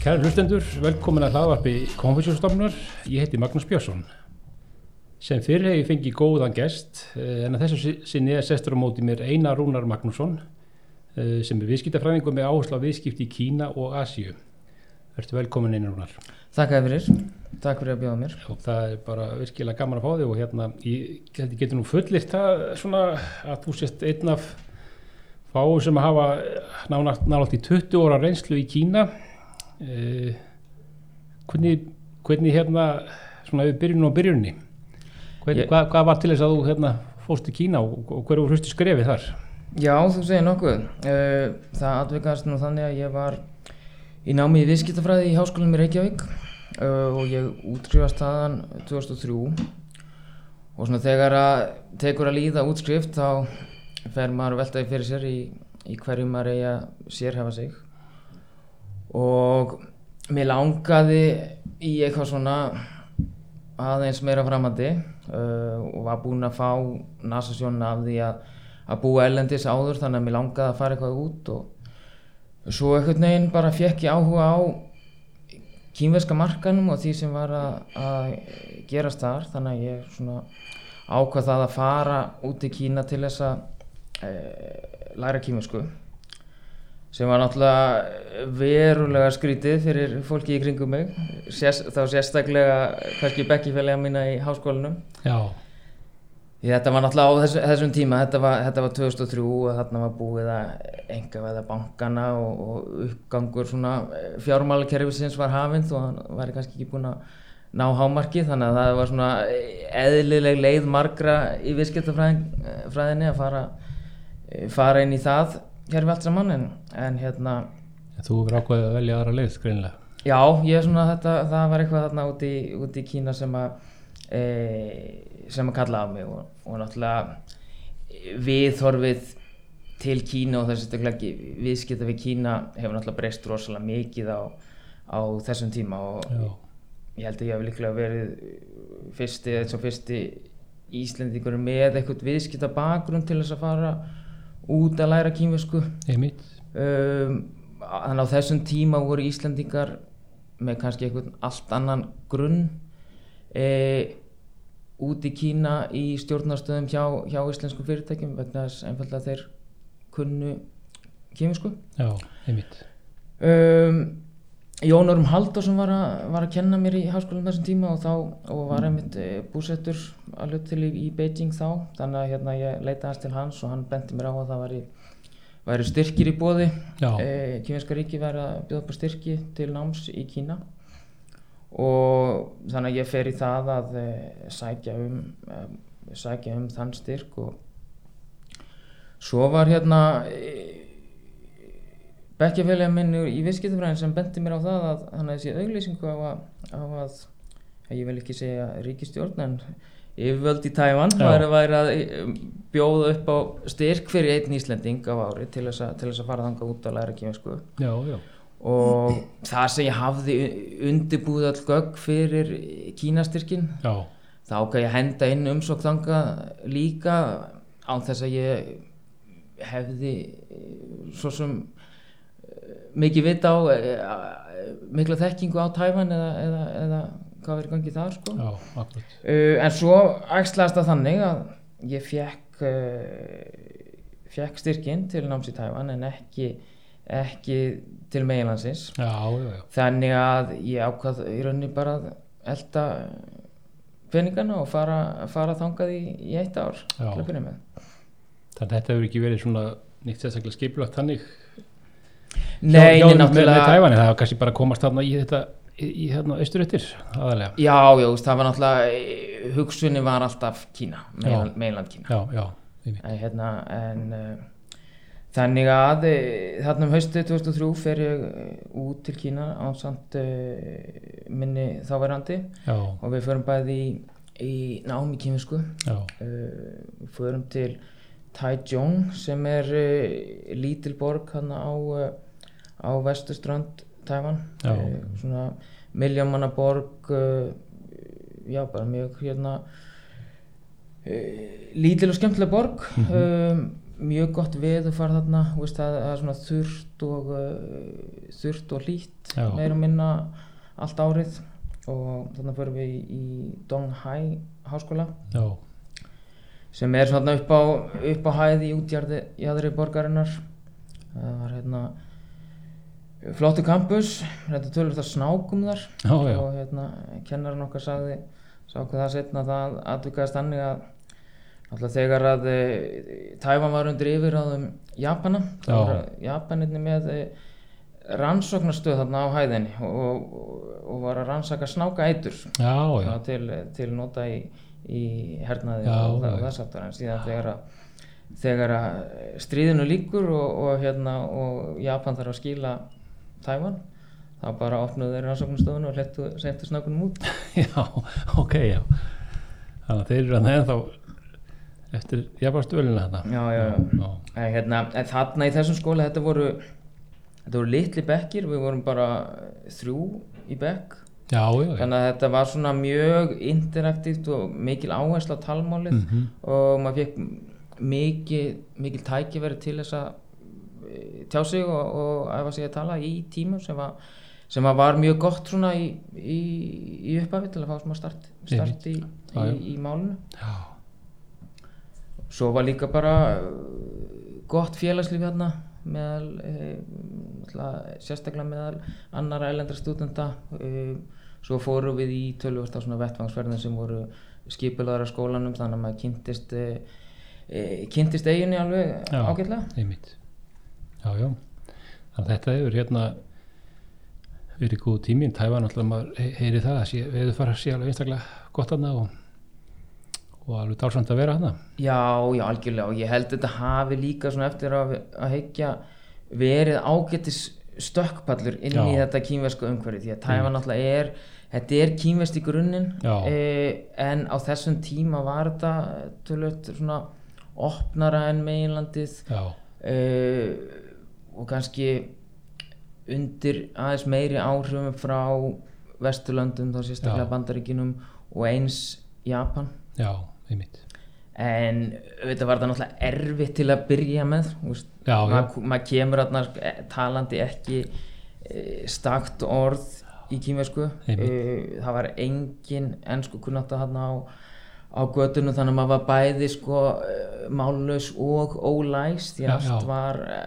Kæra hlustendur, velkomin að hlaðvarpi Konfessjórstofnunar. Ég heiti Magnús Björnsson. Sem fyrir hef ég fengið góðan gest, eh, en að þessu sinni er sestur á móti mér Einar Rúnar Magnússon, eh, sem er viðskiptafræðingur með áherslu á viðskipti í Kína og Asíu. Verður velkomin Einar Rúnar. Takk fyrir, takk fyrir að bjóða mér. Og það er bara virkilega gaman að fá þig og hérna, ég getur nú fullirt það svona að þú sést einn af fáu sem hafa nánátt í 20 óra reynslu í Kína. Eh, hvernig, hvernig hérna, svona við byrjunum á byrjunni, hvernig, Ég- hvað, hvað var til þess að þú hérna fórst í Kína og, og hverju hlustu skrefið þar? Já, þú segir nokkuð. Uh, það atvikaðast nú þannig að ég var í námi í viðskiptafræði í háskólanum í Reykjavík uh, og ég útskrifast þaðan 2003 og svona þegar að tekur að líða útskrift þá fer maður að veltaði fyrir sér í, í hverju maður eigi að sérhefa sig og mér langaði í eitthvað svona aðeins meira framandi uh, og var búinn að fá nasasjónuna af því að, að búa ellendis áður þannig að mér langaði að fara eitthvað út og svo einhvern veginn bara fekk ég áhuga á kínverska markanum og því sem var að, að gerast þar þannig að ég svona ákvað það að fara út í Kína til þess að e, læra kínversku sem var náttúrulega verulega skrítið fyrir fólki í kringum mig. Sérst, þá sérstaklega kannski bekkifælega mína í háskólanum. Já, Ég, þetta var náttúrulega á þessu, þessum tíma þetta var, þetta var 2003 og þarna var búið að enga veða bankana og, og uppgangur svona fjármálakerfisins var hafinn þó hann væri kannski ekki búinn að ná hámarki. Þannig að það var svona eðlileg leið margra í viðskiptafræðinni að fara, fara inn í það allt saman en, en hérna en þú verður ákveðið að velja aðra leið, greinlega. Já, ég er svona þetta, það var eitthvað þarna úti, úti í Kína sem að e, sem að kalla á mig og, og náttúrulega viðhorfið til Kína og þessi stökklega viðskipta við Kína hefur náttúrulega breyst rosalega mikið á, á þessum tíma og Já, ég held að ég hef líklega verið fyrsti, eins og fyrsti Íslendingur með eitthvað viðskipta bakgrunn til þess að fara út að læra kínversku. Um, þannig á þessum tíma voru Íslandingar með kannski einhvern allt annan grunn e, út í Kína í stjórnarstöðum hjá, hjá íslenskum fyrirtækjum vegna þess einfallega þeir kunnu kímisku Já, einmitt. um, Jón Orm Halldórsson var, var að kenna mér í háskólanum þessum tíma og, þá, og var einmitt e, búsettur að hlut til í, í Beijing þá. Þannig að hérna, ég leitaði hans til hans og hann benti mér á að það væri, væri styrkir í bóði e, Kínverska ríki væri að bjóða upp styrki til náms í Kína. Og þannig að ég fer í það að e, sækja um e, sækja um þann styrk og svo var hérna e, bekkjafélagi minn í viðskiptafræðin sem benti mér á það að hann hefði séð auglýsingu á að, á að ég vil ekki segja ríkistjórn en yfirvöld í Tævan Já. væri, væri að eh, bjóða upp á styrk fyrir einn Íslending á ári til þess að, til þess að fara þangað út að læra kýminsku já, já. og það sem ég hafði undirbúið all gögg fyrir kínastyrkin Já, þá ákvað ég henda inn umsók þangað líka án þess að ég hefði eh, svo sem mikið vita á eh, mikla þekkingu á Tævan eða, eða, eða hvað verið gangið þar sko. já. Uh, en svo æxlaðist það þannig að ég fekk uh, fekk styrkinn til náms í Tævan en ekki, ekki til meginlandsins Já, já, já. þannig að ég ákvað í rauninni bara að elda peningana og fara, fara þangað í, í eitt ár að Þannig að þetta hefur ekki verið svona nýtt sérstaklega skipulagt þannig Nei, hjá, hjá, með, með náttúrulega Tævani, það var kannski bara að komast þarna í þetta í, hérna austuröttir aðalega Já, já, það var náttúrulega hugsunni var alltaf Kína, meginland Kína. Já, já, en, hérna, en uh, þannig að uh, þarna um haustið 2003 fer ég út til Kína á samt uh, minni þáverandi. Já, og við förum bæði í, í nám í kímisku uh, við förum til Taichung sem er uh, lítil borg hann á, uh, á vestuströnd Tævan Já. uh, svona miljónmanna borg já bara mjög hérna lítil og skemmtileg borg. Um, mjög gott veðufar þarna þú veist, það er svona þurrt og þurrt og hlýtt meira minna allt árið. Og þannig förum við í, í Donghai háskóla. Já, sem er svona upp á, upp á hæði í útjarði jæðri borgarinnar. Það var hérna flottu campus þetta tölur það snákum þar. Já, já, og hérna kennarinn okkar sagði sá hvað það setna það aðvikaðist þannig að alltaf þegar að e, Tævan var undir yfirráðum Japana þá var Japaninni með e, rannsóknarstöð þarna á hæðinni og, og, og var að rannsaka snáka eitur til, til nota í, í hernaði Já, og, og þess aftur en síðan þegar að þegar að stríðinu líkur og, og hérna og Japan þarf að skila Tævan þá bara opnuðu þeir rannsóknarstofun og hlettu sentu snákunum út. Já, ok, já. Þannig að þeir eru hann ennþá eftir jafnvastölinu þarna. Já, já, já. já, En, hérna, en þarna í þessum skóla þetta voru þetta voru litli bekkir við vorum bara þrjú í bekk já, já, þannig að þetta var svona mjög interaktíft og mikil áhersla á talmálið Mhm. og maður fekk mikil, mikil tækifæri til þess að e, tjá sig og, og æfa sig að tala í tímum sem var, sem að var mjög gott svona í, í, í upphafi til að fá smá start, start í, í, já, svo var líka bara uh, gott félagslíf hérna meðal e, sérstaklega meðal annara ælendra stúdenta e, svo fórum við í tölvöld á svona vettvangsferðin sem voru skipulaðar af skólanum þannig að maður kynntist e, kynntist eiginni alveg Já. ágætlega. einmitt. Já, já, þannig að þetta hefur hérna verið góð tími. Tævan alltaf maður he- heyri það að sé, veður fara að sé alveg einstaklega gott hana og, og alveg dálsamt að vera hana Já, já, algjörlega. Og ég held þetta hafi líka svona eftir að, að heikja verið ágættis stökkpallur inn í Já. þetta kínversku umhverfi því að Tævan náttúrulega er þetta er kínverst í grunninn eh, en á þessum tíma var þetta tölvöld svona opnara en meginlandið eh, og kannski undir aðeins meiri áhrifum frá Vesturlöndum þá sérstaklega Já. Bandaríkinum og eins Japan. Já, einmitt en auðvitað var það náttúrulega erfitt til að byrja með maður mað kemur þarna eh, talandi ekki e, stakt orð í kýmversku e, það var engin ennsku kunnátta þarna á, á götunum þannig að maður var bæði sko mállaus og ólæs því að allt var e,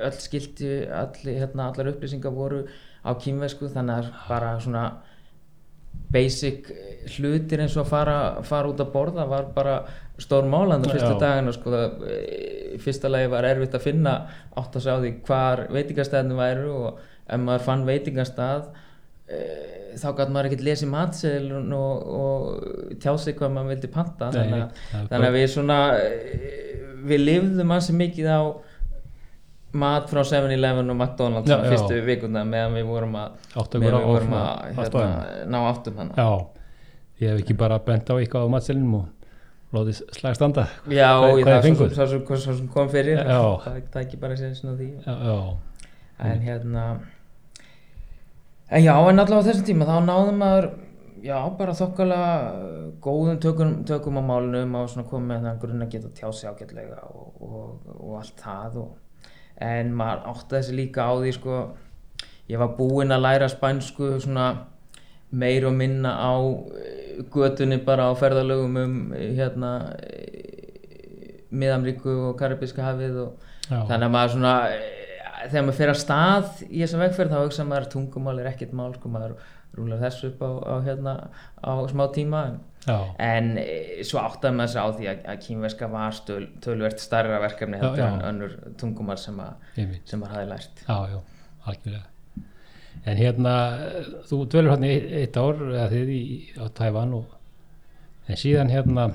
öll skilti all, hérna, allar upplýsingar voru á kýmversku þannig að bara svona basic hlutir eins og að fara, fara út að borða var bara stór málandu fyrstu Já. dagina sko, það, e, í fyrsta lagi var erfitt að finna átt að sjá því hvar veitingastæðinu væru og ef maður fann veitingastað e, þá gæti maður ekkert lesið matseðilun og, og tjá sig hvað maður vildi panta Nei, þannig, það þannig að við svona við lifðum ansi mikið á mat frá 7-Eleven og McDonalds Já, svona já. fyrstu vikuna meðan við vorum að, við vorum að hérna, ná áttum hana já, ég hef ekki bara bent á eitthvað á matselinum og látið slag standa. Já, Hvað- ég, það er svo, svo, svo, svo, kom fyrir. Já. það, það ekki bara svona því. Já, já, en hérna en já, en allavega þessum tíma þá náðum maður já, bara þokkalega góðum tökum, tökum á málunum og svona komið með þann grunn að geta tjá sig ágætlega og, og, og allt það og, en maður átti þessi líka á því sko ég var búinn að læra spænsku svona meir og minna á eh, götunni bara á ferðalögum um eh, hérna Miðamríku og Karibíska hafið og já, þannig að maður svona eh, þegar maður fer að stað í þessa vegferð þá hugsa maður tungumál er ekkert mál sko maður rúlar þessu upp á, á hérna á smá tíma en, já, en e, svo áttaði maður sig á því að, kínverska var stöl, tölvert starra verkefni Já, heldur já. en önnur tungumál sem, einmitt sem maður hafi lært Já, já, algjörlega. En hérna, þú dvelur hérna eitt, ár, eða þið í, á Tævan og en síðan hérna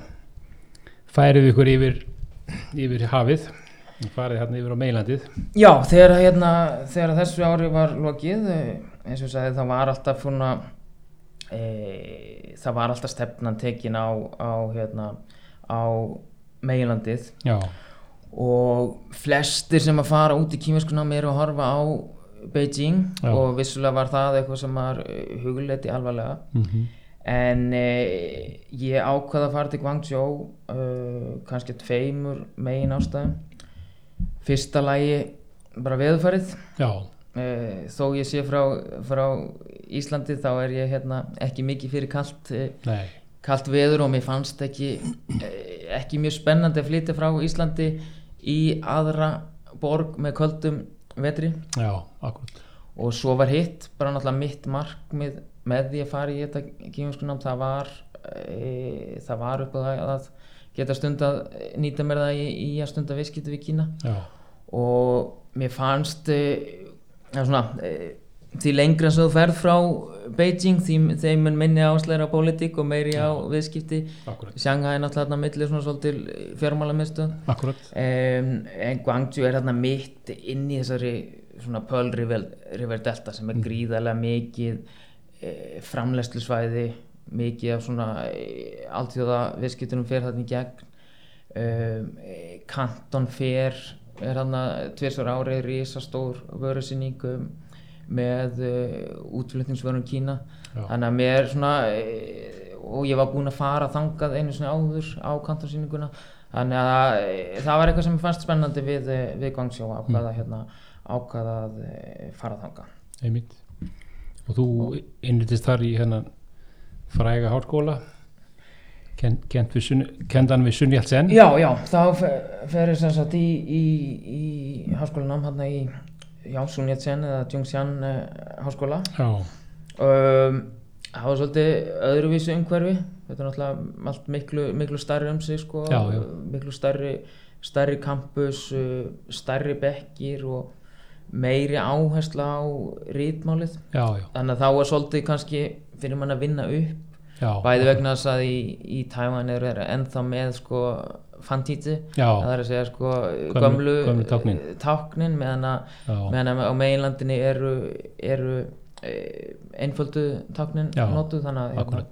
færið ykkur yfir, yfir hafið, farið hérna yfir á meilandið. Já, þegar, hérna, þegar þessu ári var lokið, eh, eins og sagði, það var alltaf svona, e, það var alltaf stefnan tekin á, á, hérna, á meilandið Já, og flestir sem að fara út í kýminskunámi eru að horfa á Beijing Já. og vissulega var það eitthvað sem var hugleiti alvarlega. Mm en eh, ég ákvaða að fara til Guangzhou uh, kannski tveimur megin ástæðum. Fyrsta lagi bara veðurfarið. Já, uh, þó ég sé frá, frá Íslandi þá er ég hérna ekki mikið fyrir kalt uh, nei, kalt veður og mér fannst ekki eh, ekki mjög spennandi að flytja frá Íslandi í aðra borg með köldum vetri. Já, og svo var hitt bara náttúrulega mitt markmið með því að fara í þetta kýminskunám það var e, það var upp á það að geta stund að nýta mér það í, í að stunda viðskipti við Kína. Já, og mér fannst e, ja, svona, e, því lengra sem þú ferð frá Beijing því þeim mun minni ásleira á pólitík og meiri á viðskipti. Shanghai er náttúrulega hérna millir svona svolítil fjármálamiðstöð. Akkurat. Um, en Guangzhou er hérna mitt inn í þessari svona Pearl River, River Delta sem er gríðarlega mikið e, framlegslusvæði mikið af svona e, alltíða viðskiptunum fer þarna í gegn. Um, e, Kanton fer er hann að tversvar ári risastór vörusýningum með uh, útflutningsvörun Kína. Já. þannig að mér svona e, og ég var búinn að fara þangað einu svona áður á kantorsýninguna þannig að e, það var eitthvað sem mér fannst spennandi við, við Guangzhou ákvaða hérna ákvaða að fara þangað. Einmitt. Og þú innritist þar í hennan fræga hárskóla Ken, kent við kendan við Sunni Alsen Já, já, þá fe- fer ég sem sagt í, í, í háskólanám hann í já, Sun Yat-sen eða Jungxian uh, háskóla. Um, það var svolítið öðruvísu umhverfi. Þetta er náttúrulega allt miklu, miklu stærri um sig sko, Já, já. miklu stærri campus uh, stærri bekkir og meiri áhersla á rítmálið já, já, þannig að þá er svolítið kannski fyrir mann að vinna upp bæði vegna þess að í, í Tævan eru er ennþá með sko fantíti. Já, það er að segja sko Gömlu- gömlu, táknin. eh, táknin meðan að að á meginlandinni eru, eru e, einföldu táknin Já, notuð þannig að, hérna,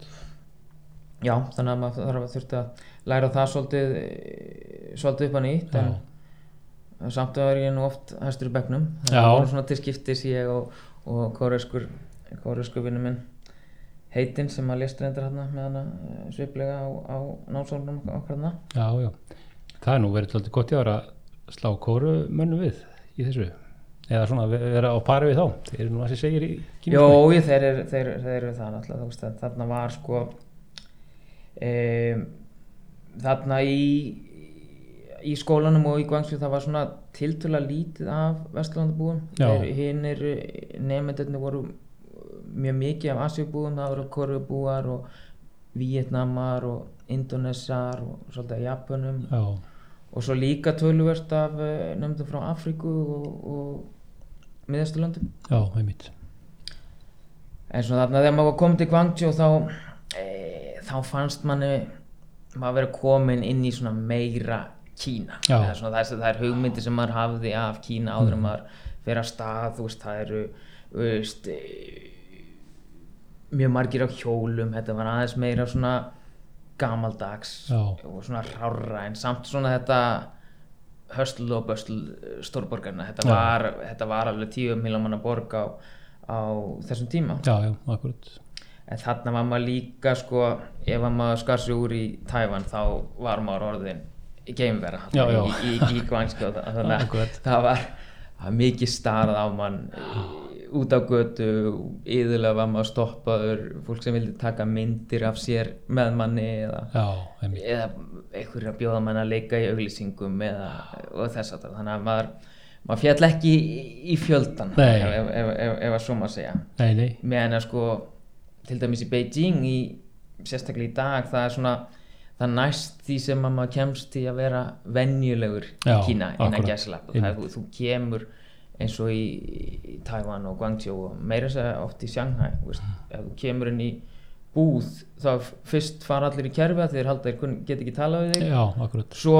já, þannig að maður þarf að þurfti að læra það svolítið eh, svolítið upp á nýtt en samt að er ég nú oft hæstur í bekknum. Já. það voru svona til skiptis ég og, og kóreskur kóreskur vinnu minn heitinn sem að lést reyndar hérna með hana eh, sviplega á, á námsólunum okkar hérna já, já. Það er nú verið svolítið gott í ára að slá kóru mönnum við í þessu. Eða svona ve- vera á pari við þá. Þeir eru nú að sér segir í Jó, kýminsku ég, þeir, eru- þeir, þeir eru það náttúrulega, þarna var sko um, þarna í í skólanum og í Guangzhou það var svona tiltölulega lítið af Vesturlandabúum. Já. hinn er nefndinni voru mjög mikið af Asjubúum það voru Korubúar og Vietnamar og Indonesar og svolítið af Japunum já, og svo líka töluvert af nefndum frá Afríku og, og Miðasturlöndum já, einmitt. En svo þarna þegar maður komin til Guangzhou þá, e, þá fannst manni maður verið komin inn í svona meira Kína. Svona, það, er, það er hugmyndi sem maður hafði af Kína áður en Mm. maður fyrir að stað þú veist, það eru veist, e, mjög margir á hjólum þetta var aðeins meira svona gamaldags Já. og svona rárra en samt svona þetta höstl og böstl stórborgarna þetta var, þetta var alveg tíu miljómanna borg á, á þessum tíma. Já, já, akkurat en þarna var maður líka sko ef að maður skar sig úr í Tævan þá var maður orðin geimvera Já, já. í, í, í Guangzhou þannig að það var mikið starð á mann út á götu yðurlega var maður stoppaður fólk sem vildi taka myndir af sér með manni eða, eða einhverjir að bjóða mann að leika í auglýsingum eða, og þess að þannig að maður, maður fjall ekki í, í fjöldan ef, ef, ef, ef, að svo maður segja. Nei, nei, meðan að sko til dæmis í Beijing í, sérstaklega í dag það er svona það næst því sem að maður kemst í að vera venjulegur Já, í Kína innan gæslapp það þú, þú kemur eins og í, í Taiwan og Guangzhou og meira þess að oft í Shanghai veist, ef þú kemur inn í búð þá fyrst fara allir í kerfi að þeir halda þeir kun- geta ekki talað við þig. Já, svo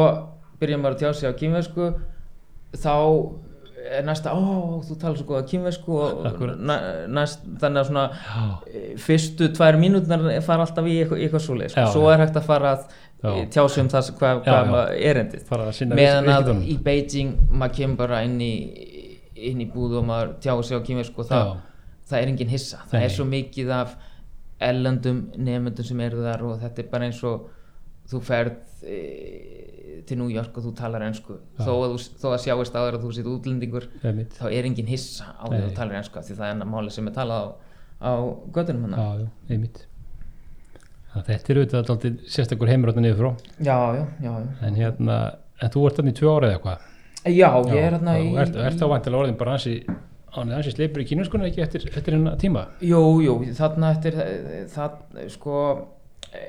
byrja maður að tjá sig á kínversku þá er næsta, ó, þú talar svo góða næ, næst, þannig að svona já, e, fyrstu tvær mínútnar fara alltaf í eitthvað, eitthvað sko. Svo já. er hægt að fara að Já. e, tjá sig um það hvað, maður er endið meðan að í Beijing maður kemur bara inn í inn í búð og maður tjá sig á kínversku og það, það er engin hissa, það Nei. er svo mikið af ellendum nefndum sem eru þar og þetta er bara eins og þú ferð e, til New York og þú talar ennsku þó, að þó að sjáist áður að þú sitt útlendingur þá er engin hissa á því að þú talar ennsku því það er enna máli sem er talað á, á göttunum hann einmitt. Þetta er auðvitað alltaf sérstakur heimur áttu niður frá. Já, já, já, en hérna, en þú ert þannig í tvö ára eða eitthvað já, ég er hérna í, ert þá vantilega orðin bara hansi hansi sleipur í kínuskunni ekki eftir, eftir hennar tíma Jú, jú, þarna eftir eh, það, sko e,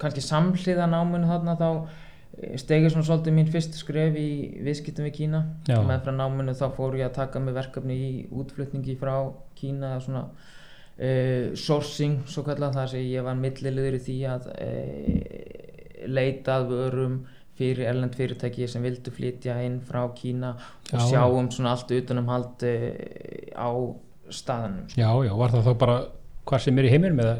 kannski samhliða náminu þarna þá stegið svona svolítið mín fyrst skref í viðskiptum við Kína Já. með frá náminu þá fór ég að taka mig verkefni í útflutningi frá Kína svona e, sourcing svo kallað þar sem ég var milliliður í því að e, leita að vörum fyrir erlend fyrirtæki sem vildu flytja inn frá Kína og Já. sjáum svona allt utanum hald e, á staðanum já, já, var það þá bara hvað sem er í heiminum eða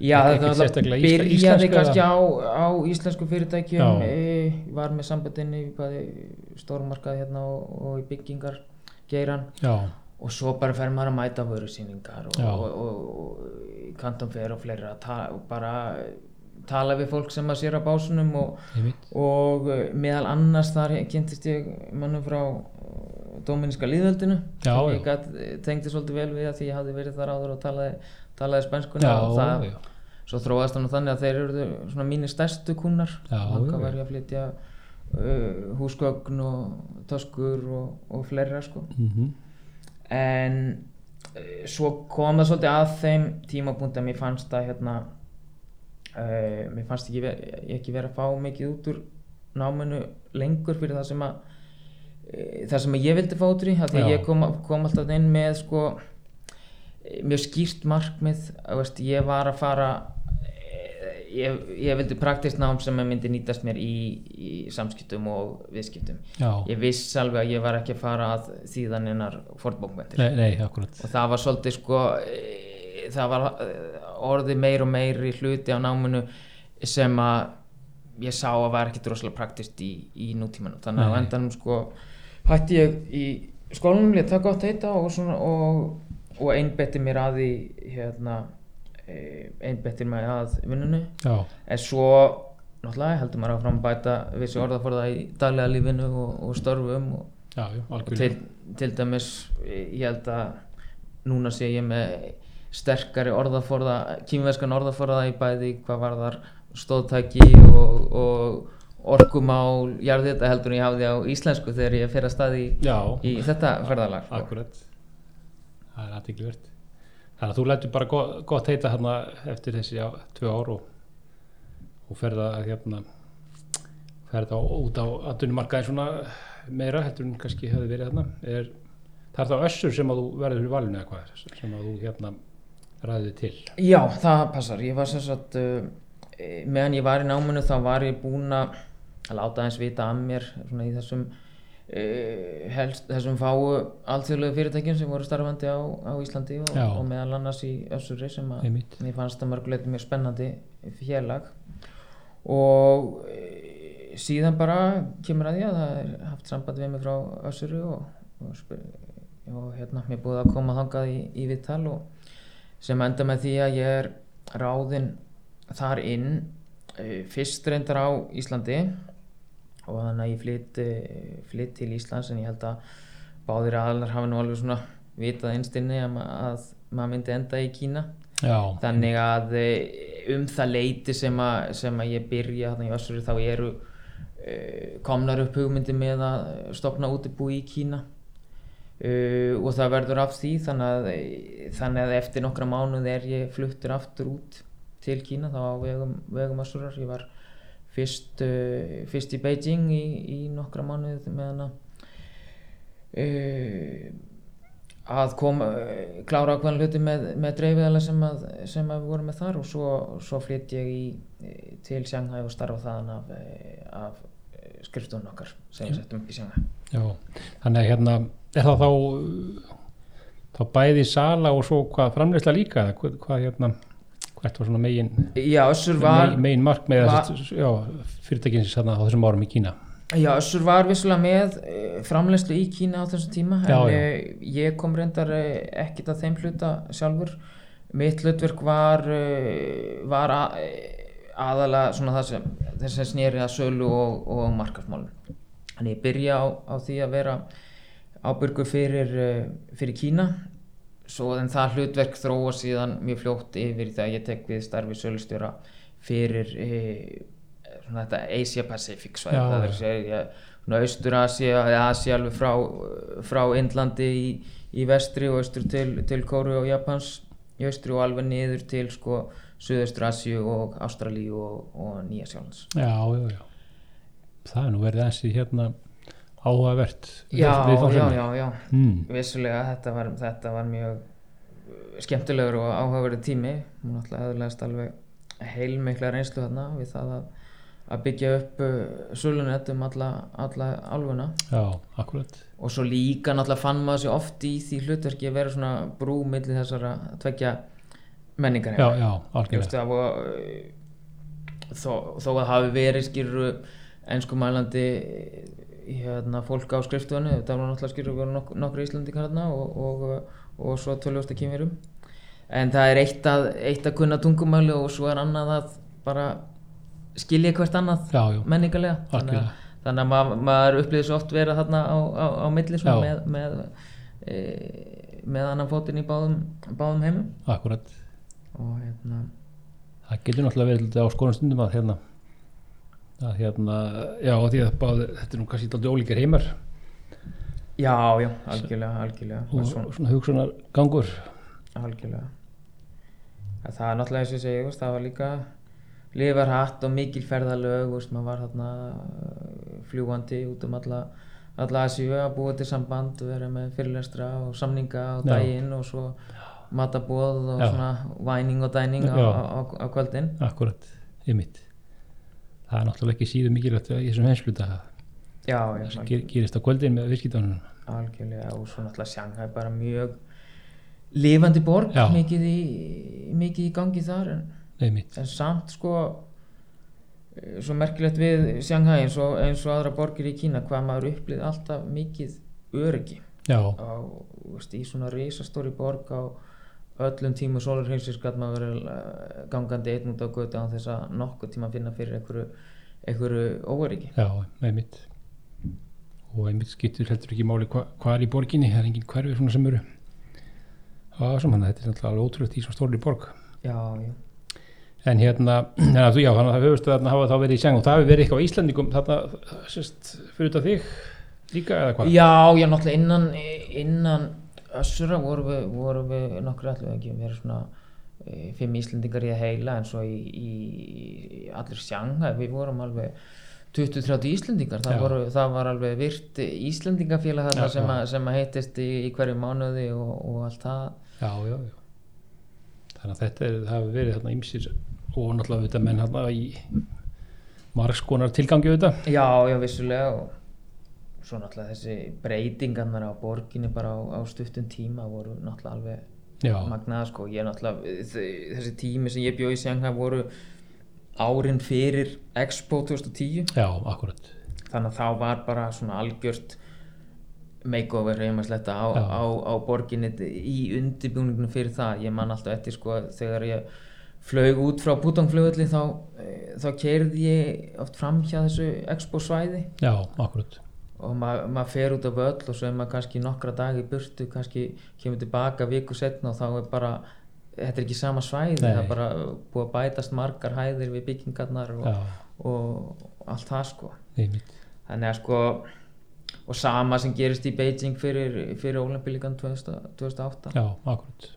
Já, náttúrulega ísla- byrjaði íslensku kannski á, á íslensku fyrirtækjum e, var með sambandinni í stórmarkað hérna og, og í byggingar geiran já, og svo bara fer maður að mæta vörusýningar og, og, og, kantum fer og fleira og bara tala við fólk sem að sér á básunum og, og eh, meðal annars þar kynntist ég mannum frá Dóminíska líðveldinu Já, sem ég gat, tengdi svolítið vel við því ég hafði verið þar áður og talaði, talaði spænskuna já, og það, já, svo þróast hann þannig að þeir eru svona mínir stærstu kunnar já. var ég að flytja uh, húsgögn og töskur og, og fleira sko. Mm en uh, svo kom það svolítið að þeim tímapunkt að mér fannst að hérna uh, mér fannst ekki, ver, ekki verið að fá mikið út úr náminu lengur fyrir það sem að uh, það sem að ég vildi fá út úr því að ég kom, kom alltaf inn með sko eh, mjög skýrt markmið. Veist, ég var að fara ég, ég vildi praktist nám sem myndi nýtast mér í, í samskiptum og viðskiptum. Já, ég viss alveg að ég var ekki að fara að þýðan innar fordbókmentir nei, nei, akkurat. Og það var svolítið sko það var eh, orðið meir og meir í hluti á náminu sem að ég sá að var ekki droslega praktist í, í nútímanum. Þannig að endanum sko hætti ég í skólanum ég taka átt heita og, og, og einbetti mér að því hérna e, einbetti mér að vinnunni. En svo náttúrulega heldur maður að bæta vissi orðaforða í daglega lífinu og, og störfum og, já, já, og til, til dæmis ég held að núna sé ég með sterkari orðaforða kýmverskan orðaforða í bæði hvað varðar stóðtæki og, og orkumál jarðhita heldur en ég hafði á íslensku þegar ég fer að staði í, í þetta ferðalag sko. akkurat. Það er aðtíkluvert þannig að þú lætur bara gott, gott heita hérna eftir þessi já, tvö ár og, og ferða hérna ferða út á atvinnumarkaðin svona meira heldur en kannski hefði verið hérna er, það er þá össur sem að þú verður fyrir valinu eða hvað? Sem að þú hérna ræðið til. Já, það passar. Ég var sem sagt, uh, meðan ég var í náminu þá var ég búinn að láta eins vita að mér svona í þessum uh, helst, þessum fáu alþjóðlegu fyrirtækjum sem voru starfandi á, á Íslandi og, og meðal annars í Össuri sem að mér fannst að mörguleiti mjög spennandi félag. Og e, síðan bara kemur að því að það er haft samband við mig frá Össuri og, og, og hérna mér búið að koma þangað í, í viðtal og sem enda með því að ég er ráðinn þar inn e, fyrst reyndar á Íslandi og þannig að ég flytt, e, flytt til Íslands en ég held að báðir aðlar hafa nú alveg svona vitað einstinni að, ma- að maður myndi enda í Kína. Já, þannig að eh, um það leiti sem að, sem að ég byrja í Össuri þá eru komnar upp hugmyndi með að stopna útibú í Kína uh, og það verður af því þannig að, þannig að eftir nokkra mánuð er ég fluttur aftur út til Kína þá á vegum, vegum Össurar. Ég var fyrst, uh, fyrst í Beijing í, í nokkra mánuð meðan að uh, að koma, klára ákveðan hluti með, með dreifiðala sem, að, sem að við vorum með þar og svo, svo flytt ég í, til Shanghai og starfa þaðan af, eh, af skrifstofun okkar sem við settum í Shanghai. Já. Þannig að hérna er það þá þá bæði sala og svo hvað framleysla líka hvað, hvað hérna hvert var svona megin Já, var, megin, mark með var- já, fyrirtækin sem þarna á þessum árum í Kína? Já, Össur var vissulega með eh, framleiðslu í Kína á þessum tíma Já, en já. eh, ég kom reyndar eh, ekkit að þeim hluta sjálfur. Mitt hlutverk var var að, aðalega svona það sem þess að snýri að sölu og, og markarsmálum þannig ég byrja á, á því að vera ábyrgu fyrir, uh, fyrir Kína. Svo en það hlutverk þróa síðan mjög fljótt yfir þegar ég tek við starfi sölustjóra fyrir uh, svona þetta Asia Pacific svæði. Já. það er að segja Austur-Asia eða Asia alveg frá, frá Indlandi í, í vestri og austur til, til Kóru og Japans. Í austri og alveg niður til sko Suðaustur-Asíu og Ástralíu og, og Nýja Sjálfans já, já, já. Það er nú verið þessi hérna áhugavert já, já, já, já, mm. vissulega þetta var, þetta var mjög skemmtilegur og áhugaverið tími. Hún náttúrulega aðlæðast alveg heilmikla reynslu þarna við það að, að byggja upp uh, sölunett um alla, alla álfuna. Já, akkurat. Og svo líka náttúrulega fann maður sér oft í því hlutverki að vera svona brú milli þessara tveggja menningar já, já, algjörlega. Var, þó, þó að hafi verið skýrru enskumælandi hérna, fólk á skrifstofunni það var náttúrulega skýrru voru nok nokkru Íslandingar hérna og, og, og svo tölvjósta kýmirum en það er eitt að, eitt að kunna tungumáli og svo er annað að bara skilja hvert annað já, já, menningarlega. Þannig að, þannig að maður, maður upplýði svo oft vera þarna á, á, á milli með, með, e, með annan fótinn í báðum, báðum heimum. Akkurat. Og hérna það getur náttúrulega verið á skoðan stundum að hérna að hérna, já því að báði, þetta er nú kannski alltaf ólíkir heimar Já, já, algjörlega, algjörlega og, svona, svona hugsunar gangur algjörlega að það er náttúrulega eins og ég veist, það var líka lifarhatt og mikil ferðalög maður var þarna uh, fljúandi út um alla alla Asíu að búa til samband vera með fyrirlestra og samninga á Já. daginn og svo matabóð og Já. svona væning og dæning á, Já. á, á, á kvöldin akkurat, ymmit það er náttúrulega ekki síður mikilvægt í þessum hensluta það ger, gerist á kvöldin með viðskiptunum. Algjörlega og svo náttúrulega Shanghai bara mjög lifandi borg mikið í, mikið í gangi þar en en samt sko eh, svo merkilegt við Shanghai eins og, eins og aðra borgir í Kína hvað maður upplýði alltaf mikið öryggi já, þú veist, í svona risastóri borg á öllum tímu sólarheilsis gæt maður verið eh, gangandi einn út á götu án þess að nokkuð tíma finna fyrir einhverju, einhverju óöryggi. Já, ymmit og ymmit skiptir heldur ekki máli hva, hvað er í borginni, það er engin hverfi svona sem eru. Á þessum hann, þetta er náttúrulega alveg ótrúlegt í svona stóri borg. Já, já. En hérna, að þú, já, þannig að það höfust þarna hafa þá verið í seng og það hefur verið eitthvað á Íslandingum þarna, sérst, fyrir þetta þig líka eða hvað? Já, já, náttúrulega innan, innan Össura vorum við, vorum við nokkur allir ekki verið svona e, fimm Íslendingar í að heila en svo í, í, í allir sjanga við vorum alveg 20-30 Íslendingar það, voru, það var alveg virt Íslendingafélag þarna sem, að, sem að heitist í, í hverju mánuði og, og allt það Já, já, já. Þannig að þetta er, hefur verið þarna ýmsir og náttúrulega menn þarna í margskonar tilgangi auðvitað. Já, já, vissulega og svo náttúrulega þessi breytingarnar á borginni bara á, á stuttum tíma voru náttúrulega alveg Já, magnaða sko, ég náttúrulega þessi tími sem ég bjóð í Sjanghai voru árin fyrir Expo 2010 já, akkurat. þannig að þá var bara svona algjört makeover heimasletta á, Já. á, á borginni í undirbúningunum fyrir það ég man alltaf eftir sko þegar ég flög út frá Putongflugulli þá, eh, þá keirði ég oft fram hjá þessu Expo svæði Já, akkurat. Og ma maður fer út af völl og svo er maður kannski nokkra dagi í burtu kannski kemur tilbaka viku setna og þá er bara þetta er ekki sama svæði, Nei. það er bara búið að bætast margar hæðir við byggingarnar og, Já, og, allt það sko einmitt. þannig að sko og sama sem gerist í Beijing fyrir, fyrir Olimpíuleikann 2008 Já, akkurat.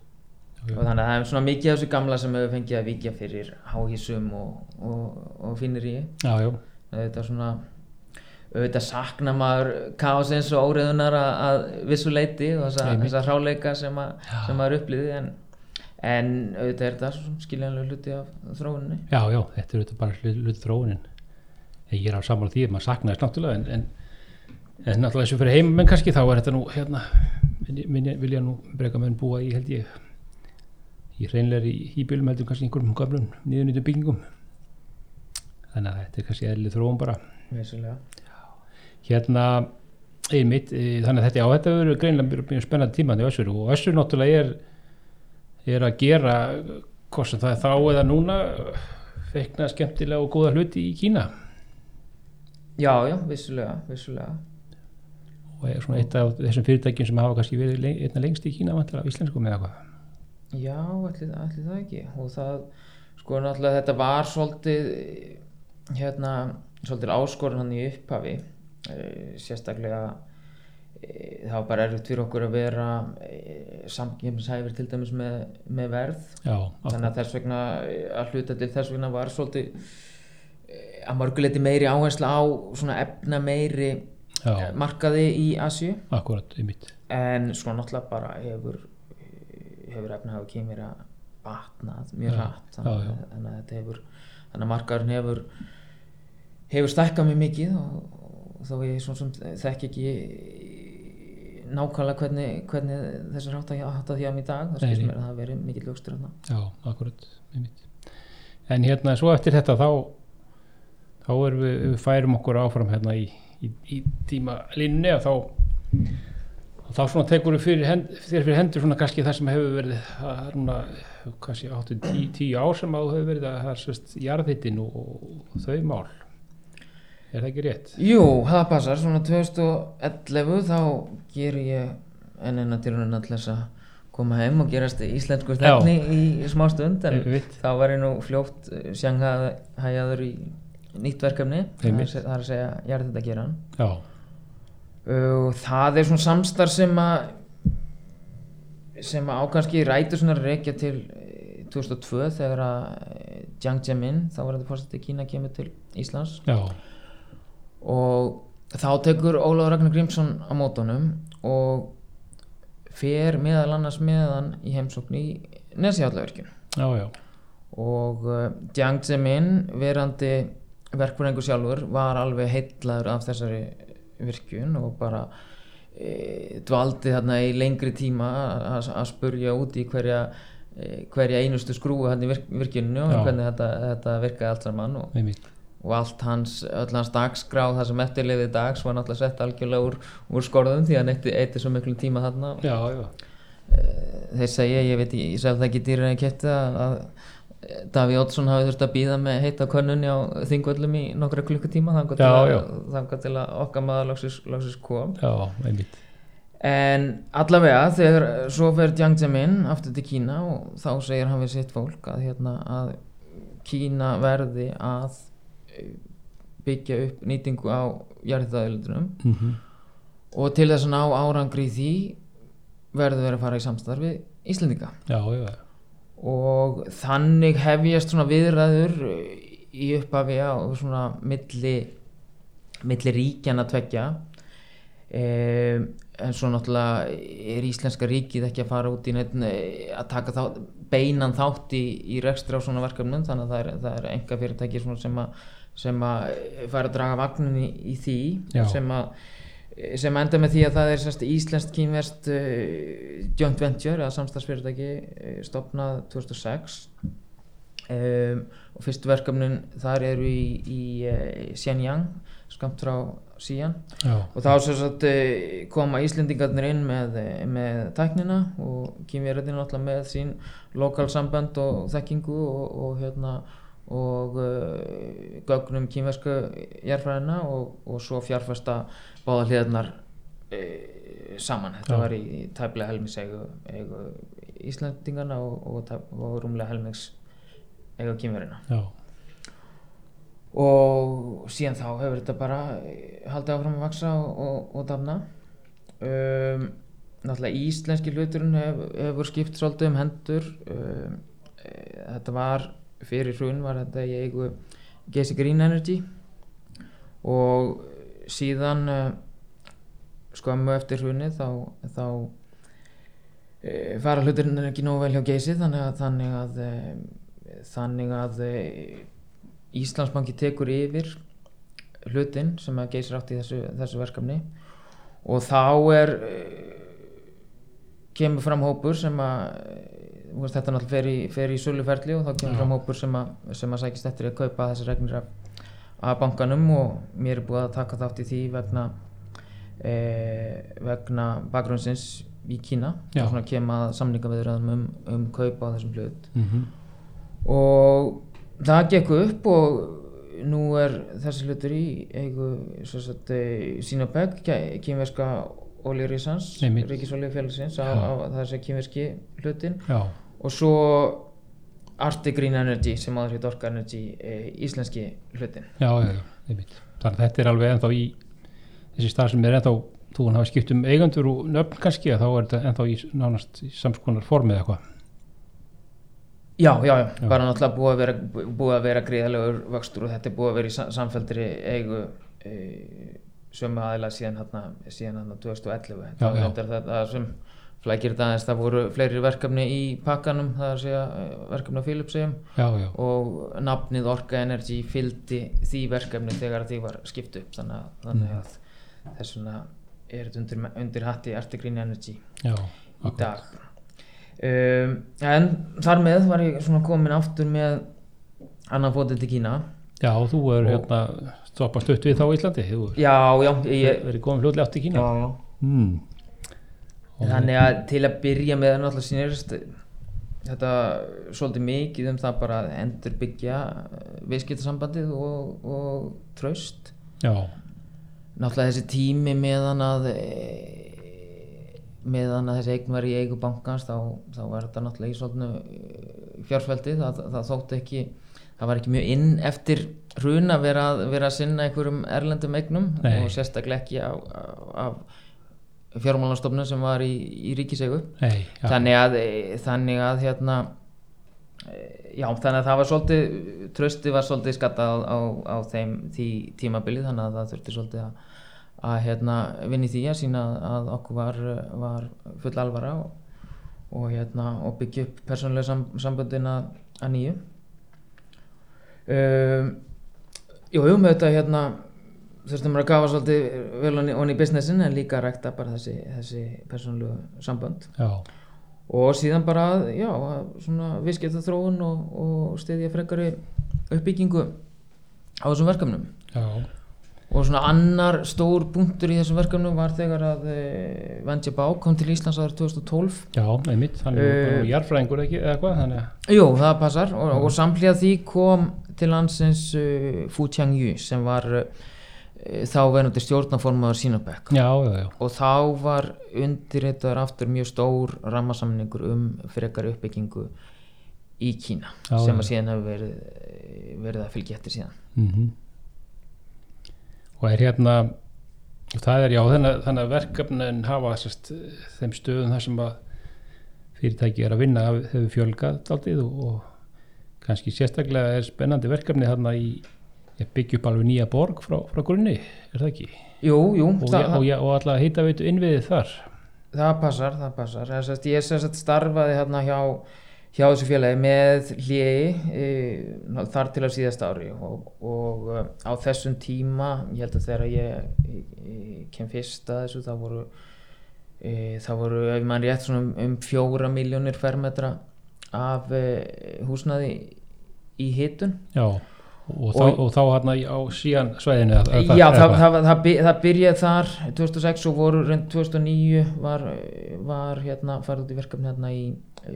Og þannig að það er svona mikið af þessu gamla sem hefur fengið að vikja fyrir háhísum og, og, og finnir í þetta svona auðvitað sakna maður kaosins og óreðunar að, að vissu leiti og Einmitt. þessa hráleika sem, að, Já. sem maður upplýði en, en auðvitað er þetta skiljanlega hluti af þróuninni já, já, þetta er auðvitað bara hlut, hlut þróunin. Ég er á saman því að maður saknaðist náttúrulega en, en, en náttúrulega og fyrir heimamenn kannski þá er þetta nú hérna, minni- minni- vilja nú breyka menn búa í held ég í hreinlegri hýbjölum heldur kannski einhverjum gamlum niðurnýtum byggingum þannig að þetta er kannski eðlið þróun bara Vissulega. Hérna einmitt, þannig að þetta, já, þetta verður greinlega spennandi tíma í Össur. Og Össur náttúrulega er er að gera hvort sem það er þá eða núna feikna skemmtilega og góða hluti í Kína. Já, já, vissulega, vissulega. Og er svona eitt af þessum fyrirtækjum sem hafa kannski verið le- einna lengst í Kína vantilega af íslenskum eða hvað Já, ætli, ætli það ekki. Og það, sko náttúrulega þetta var svolítið hérna, svolítið áskorun hann í upphafi sérstaklega e, það var bara erfitt fyrir okkur að vera e, samkjöfnishæfir til dæmis með, með verð. Já, þannig að þess vegna eh, að hluta til þess vegna var svolítið eh, að mörguleiti meiri áhersla á svona efna meiri já, markaði í Asju akkurat, einmitt. En svona náttúrulega bara hefur hefur efnahagur kýmir að batnað mjög hratt. Þannig, þannig að þetta hefur þannig að markaðurinn hefur hefur stækkað mjög mikið og þó ég svona sem þekk ekki nákvæmlega hvernig, hvernig þessar hátta, hátta því að í dag. Það skilst mér að það verið mikill þarna. Já, akkurat, einmitt. En hérna, svo eftir þetta þá þá erum við, við færum okkur áfram hérna í, í, í tímalínunni og þá og þá svona tekur við fyrir hend, fyrir hendur svona kannski það sem hefur verið það er núna, kannski tí, tíu ár sem að þú hefur verið að það er sérst jarðhittin og, og þau mál er það ekki rétt? Jú, það passar, svona 2011 þá ger ég enn enna til hún til þess að koma heim og gerast íslensku stefni í, í smá stund en Einmitt. þá var ég nú fljótt sjanghæjaður í nýtt verkefni er, Einmitt. það er að segja, ég er þetta að gera Já, og það er svona samstarf sem að sem að ákanski rætur svona að rekja til eh, 2002 þegar að eh, Jiang Zemin, þá var þetta fórstætti Kína kemur til Íslands já, og þá tekur Ólafur Ragnar Grímsson á mótunum og fer meðal annars meðan í heimsókn í já og uh, Jiang Zemin verandi verkfræðingur sjálfur var alveg heitlaður af þessari virkjun og bara e, dvaldi þarna í lengri tíma að spurja út í hverja e, hverja einustu skrúu hann í virk, virkjuninu og hvernig þetta, þetta virkaði allt saman og einmitt og allt hans, öll hans dagskráð það sem eftirliði dags var náttúrulega sett algjörlega úr, úr skorðum því að hann eitti, eitti svo miklu tíma þarna. Já, já, Eh, þeir segja, ég veit, ég sef það ekki dýrir en kæfti að, að Daví Oddsson hafi þurft að býða með heita könnunni á þingvöllum í nokkra klukkutíma þangar til, til að okkar maður lóksis, lóksis kom. Já, einmitt. En allavega þegar svo fer Jiang Zemin aftur til Kína og þá segir hann við sitt fólk að, hérna, að Kína verði að eh, byggja upp nýtingu á jarðaðilundunum mm og til þess að ná árangri í því verður verið að fara í samstarfi Íslendinga. Já, já, og þannig hefjast svona viðræður í upphafi á svona milli milli ríkjana tveggja. Um, en svo náttúrulega er Íslenska ríkið ekki að fara út í neitt að taka þá, beinan þátt í, í rekstri á svona verkefnum. Þannig að það er, það er enga fyrirtæki sem að sem að fara að draga vagnin í, því sem að sem enda með því að það er sérst, íslenskt kínverst uh, joint venture eða samstagsfyrirtæki uh, stopnað 2006 um, og fyrstu verkefnin þar eru í, í uh, Shenyang skamt frá síjan já, og þá uh, koma Íslendingarnir inn með, eh, með tæknina og kínverðin náttúrulega með sín lokal samband og þekkingu og, og hérna og uh, gögnum kínversku jarfræðina og, og svo fjárfesta báða hliðarnar uh, saman. Þetta Já. var í tæplega helmings eigu, eigu Íslandingarna og, og, og rúmlega helmings eigu kínverðina já, og síðan þá hefur þetta bara eh, haldið áfram að vaksa og, og, og dafna. Um, náttúrulega íslenski hluturinn hef, hefur skipt svolítið um hendur. Um, e, þetta var fyrir hrun var þetta í eigu Geysi Green Energy. Og síðan uh, skömmu eftir hrunni þá, þá e, fara hluturinn ekki nógu vel hjá Geysi þannig að þannig að, e, þannig að e, Íslandsbanki tekur yfir hlutin sem að geysir átt í þessu, þessu verkefni. Og þá er eh, kemur fram hópur sem að eh, veist, þetta náttúrulega fer í, fer í söluferli og þá kemur fram hópur sem að, sem að sækist eftir að kaupa þessi regnir af, af bankanum og mér er búið að taka þátt í því vegna e, vegna bakgrunnsins í Kína. Og svona kem að samningaviðræðum um, um kaupa á þessum hlut. Mm og það gekk upp og nú er þessi hlutur í eh, Sinopec, kýmverska oljurísans, Einmitt. ríkisoljufélagsins á, Já. á þessi kýmverski hlutin já, og svo Arctic Green Energy sem áður hétt Orka Energy e, íslenski hlutin já, já, já, þannig að þetta er alveg ennþá í þessi stað sem er ennþá þú hann hafa skipt um eigendur og nöfn kannski að þá er þetta ennþá í nánast í samskonar formið eitthvað. Já, já, já, Já. bara náttúrulega búið að vera, búið að vera gríðalegur vöxtur og þetta er búið að vera í sa- samfelldri eigu e, sömu aðila síðan hérna, síðan hérna 2011 Já, það já. er þetta sem flækir þetta aðeins, það voru fleiri verkefni í pakkanum, það er að segja eh, verkefni á já, og nafnið Orka Energy fylgdi því verkefni þegar því var skipt upp þannig að, þannig Mm. að þess vegna er þetta undir, undir hatti Arctic Green Energy já í dag um, en þar með var ég svona komin aftur með annan fótið til Kína já, þú er hérna stoppast upp við þá í Íslandi þú já, já, ég, verið komin hlutlega átt í Kína já, já. mm. Þannig að til að byrja með náttúrulega sínirist þetta svolítið mikið um það bara að endur byggja viðskiptasambandið og, og traust. Já, náttúrulega þessi tími meðan að e, meðan að þessi eign var í eigu bankans þá, þá var þetta náttúrulega í svolítinu fjársveldi það, það þótt ekki það var ekki mjög inn eftir hrun að vera, vera að sinna einhverjum erlendum eignum Nei. og sérstaklega ekki af, af fjármálanstofnun sem var í, í ríkiseigu. Nei, já, þannig að e, þannig að hérna e, já þannig að það var svolítið trösti var svolítið skattað á, á, á þeim því tímabilið þannig að það þurfti svolítið að, að hérna vinni því að sína að okkur var, var full alvara og, og hérna og byggja upp persónulega sam, samböndin að, að nýju. Um, jú, með þetta hérna þurftum að gafa svolítið vel onni í businessin en líka að rækta bara þessi, þessi persónulegu sambönd. Já, og síðan bara já, svona viðskipta þróun og, og stiðja frekari uppbyggingu á þessum verkefnum. Já, og svona annar stór punktur í þessum verkefnum var þegar að e, Venture Bá kom til Íslands árið 2012 já, einmitt hann er uh, jarfræðingur ekki eða hvað Jú, það passar. Og, og samtlíða því kom til landsins uh, Fu Tianyu sem var uh, þá verðandi stjórnaformaður já, og þá var undirreitaður aftur mjög stór rammasamningur um frekari uppbyggingu í Kína Já, sem að síðan hefur verið, verið að fylgja eftir síðan. Mm og er hérna það er já, þannig, að verkefnin hafa sest, þeim stöðum þar sem að fyrirtæki er að vinna hefur fjölgað aldrei og, og kannski sérstaklega er spennandi verkefni þarna í að byggja upp alveg nýja borg frá, frá grunni, er það ekki? Jú, jú, Og, það, ja, og, ja, og alltaf heita veitu innviðið þar? Það passar, það passar. Það sagt, ég sagt starfaði hérna hjá hjá þessu félagi með hliði e, þar til að síðast ári. Og, og e, á þessum tíma ég held að þegar ég e, e, kem fyrst að þessu þá voru e, þá voru, ef mann rétt svona um, um fjóra miljónir fermetra af e, húsnaði í hitun. Já, og, þá, Og- og þá hérna á síðan svæðinu eða- eða Já, það, það, það, það byrjaði þar 2006 og voru reynd 2009 var, var hérna farið út í verkefni hérna í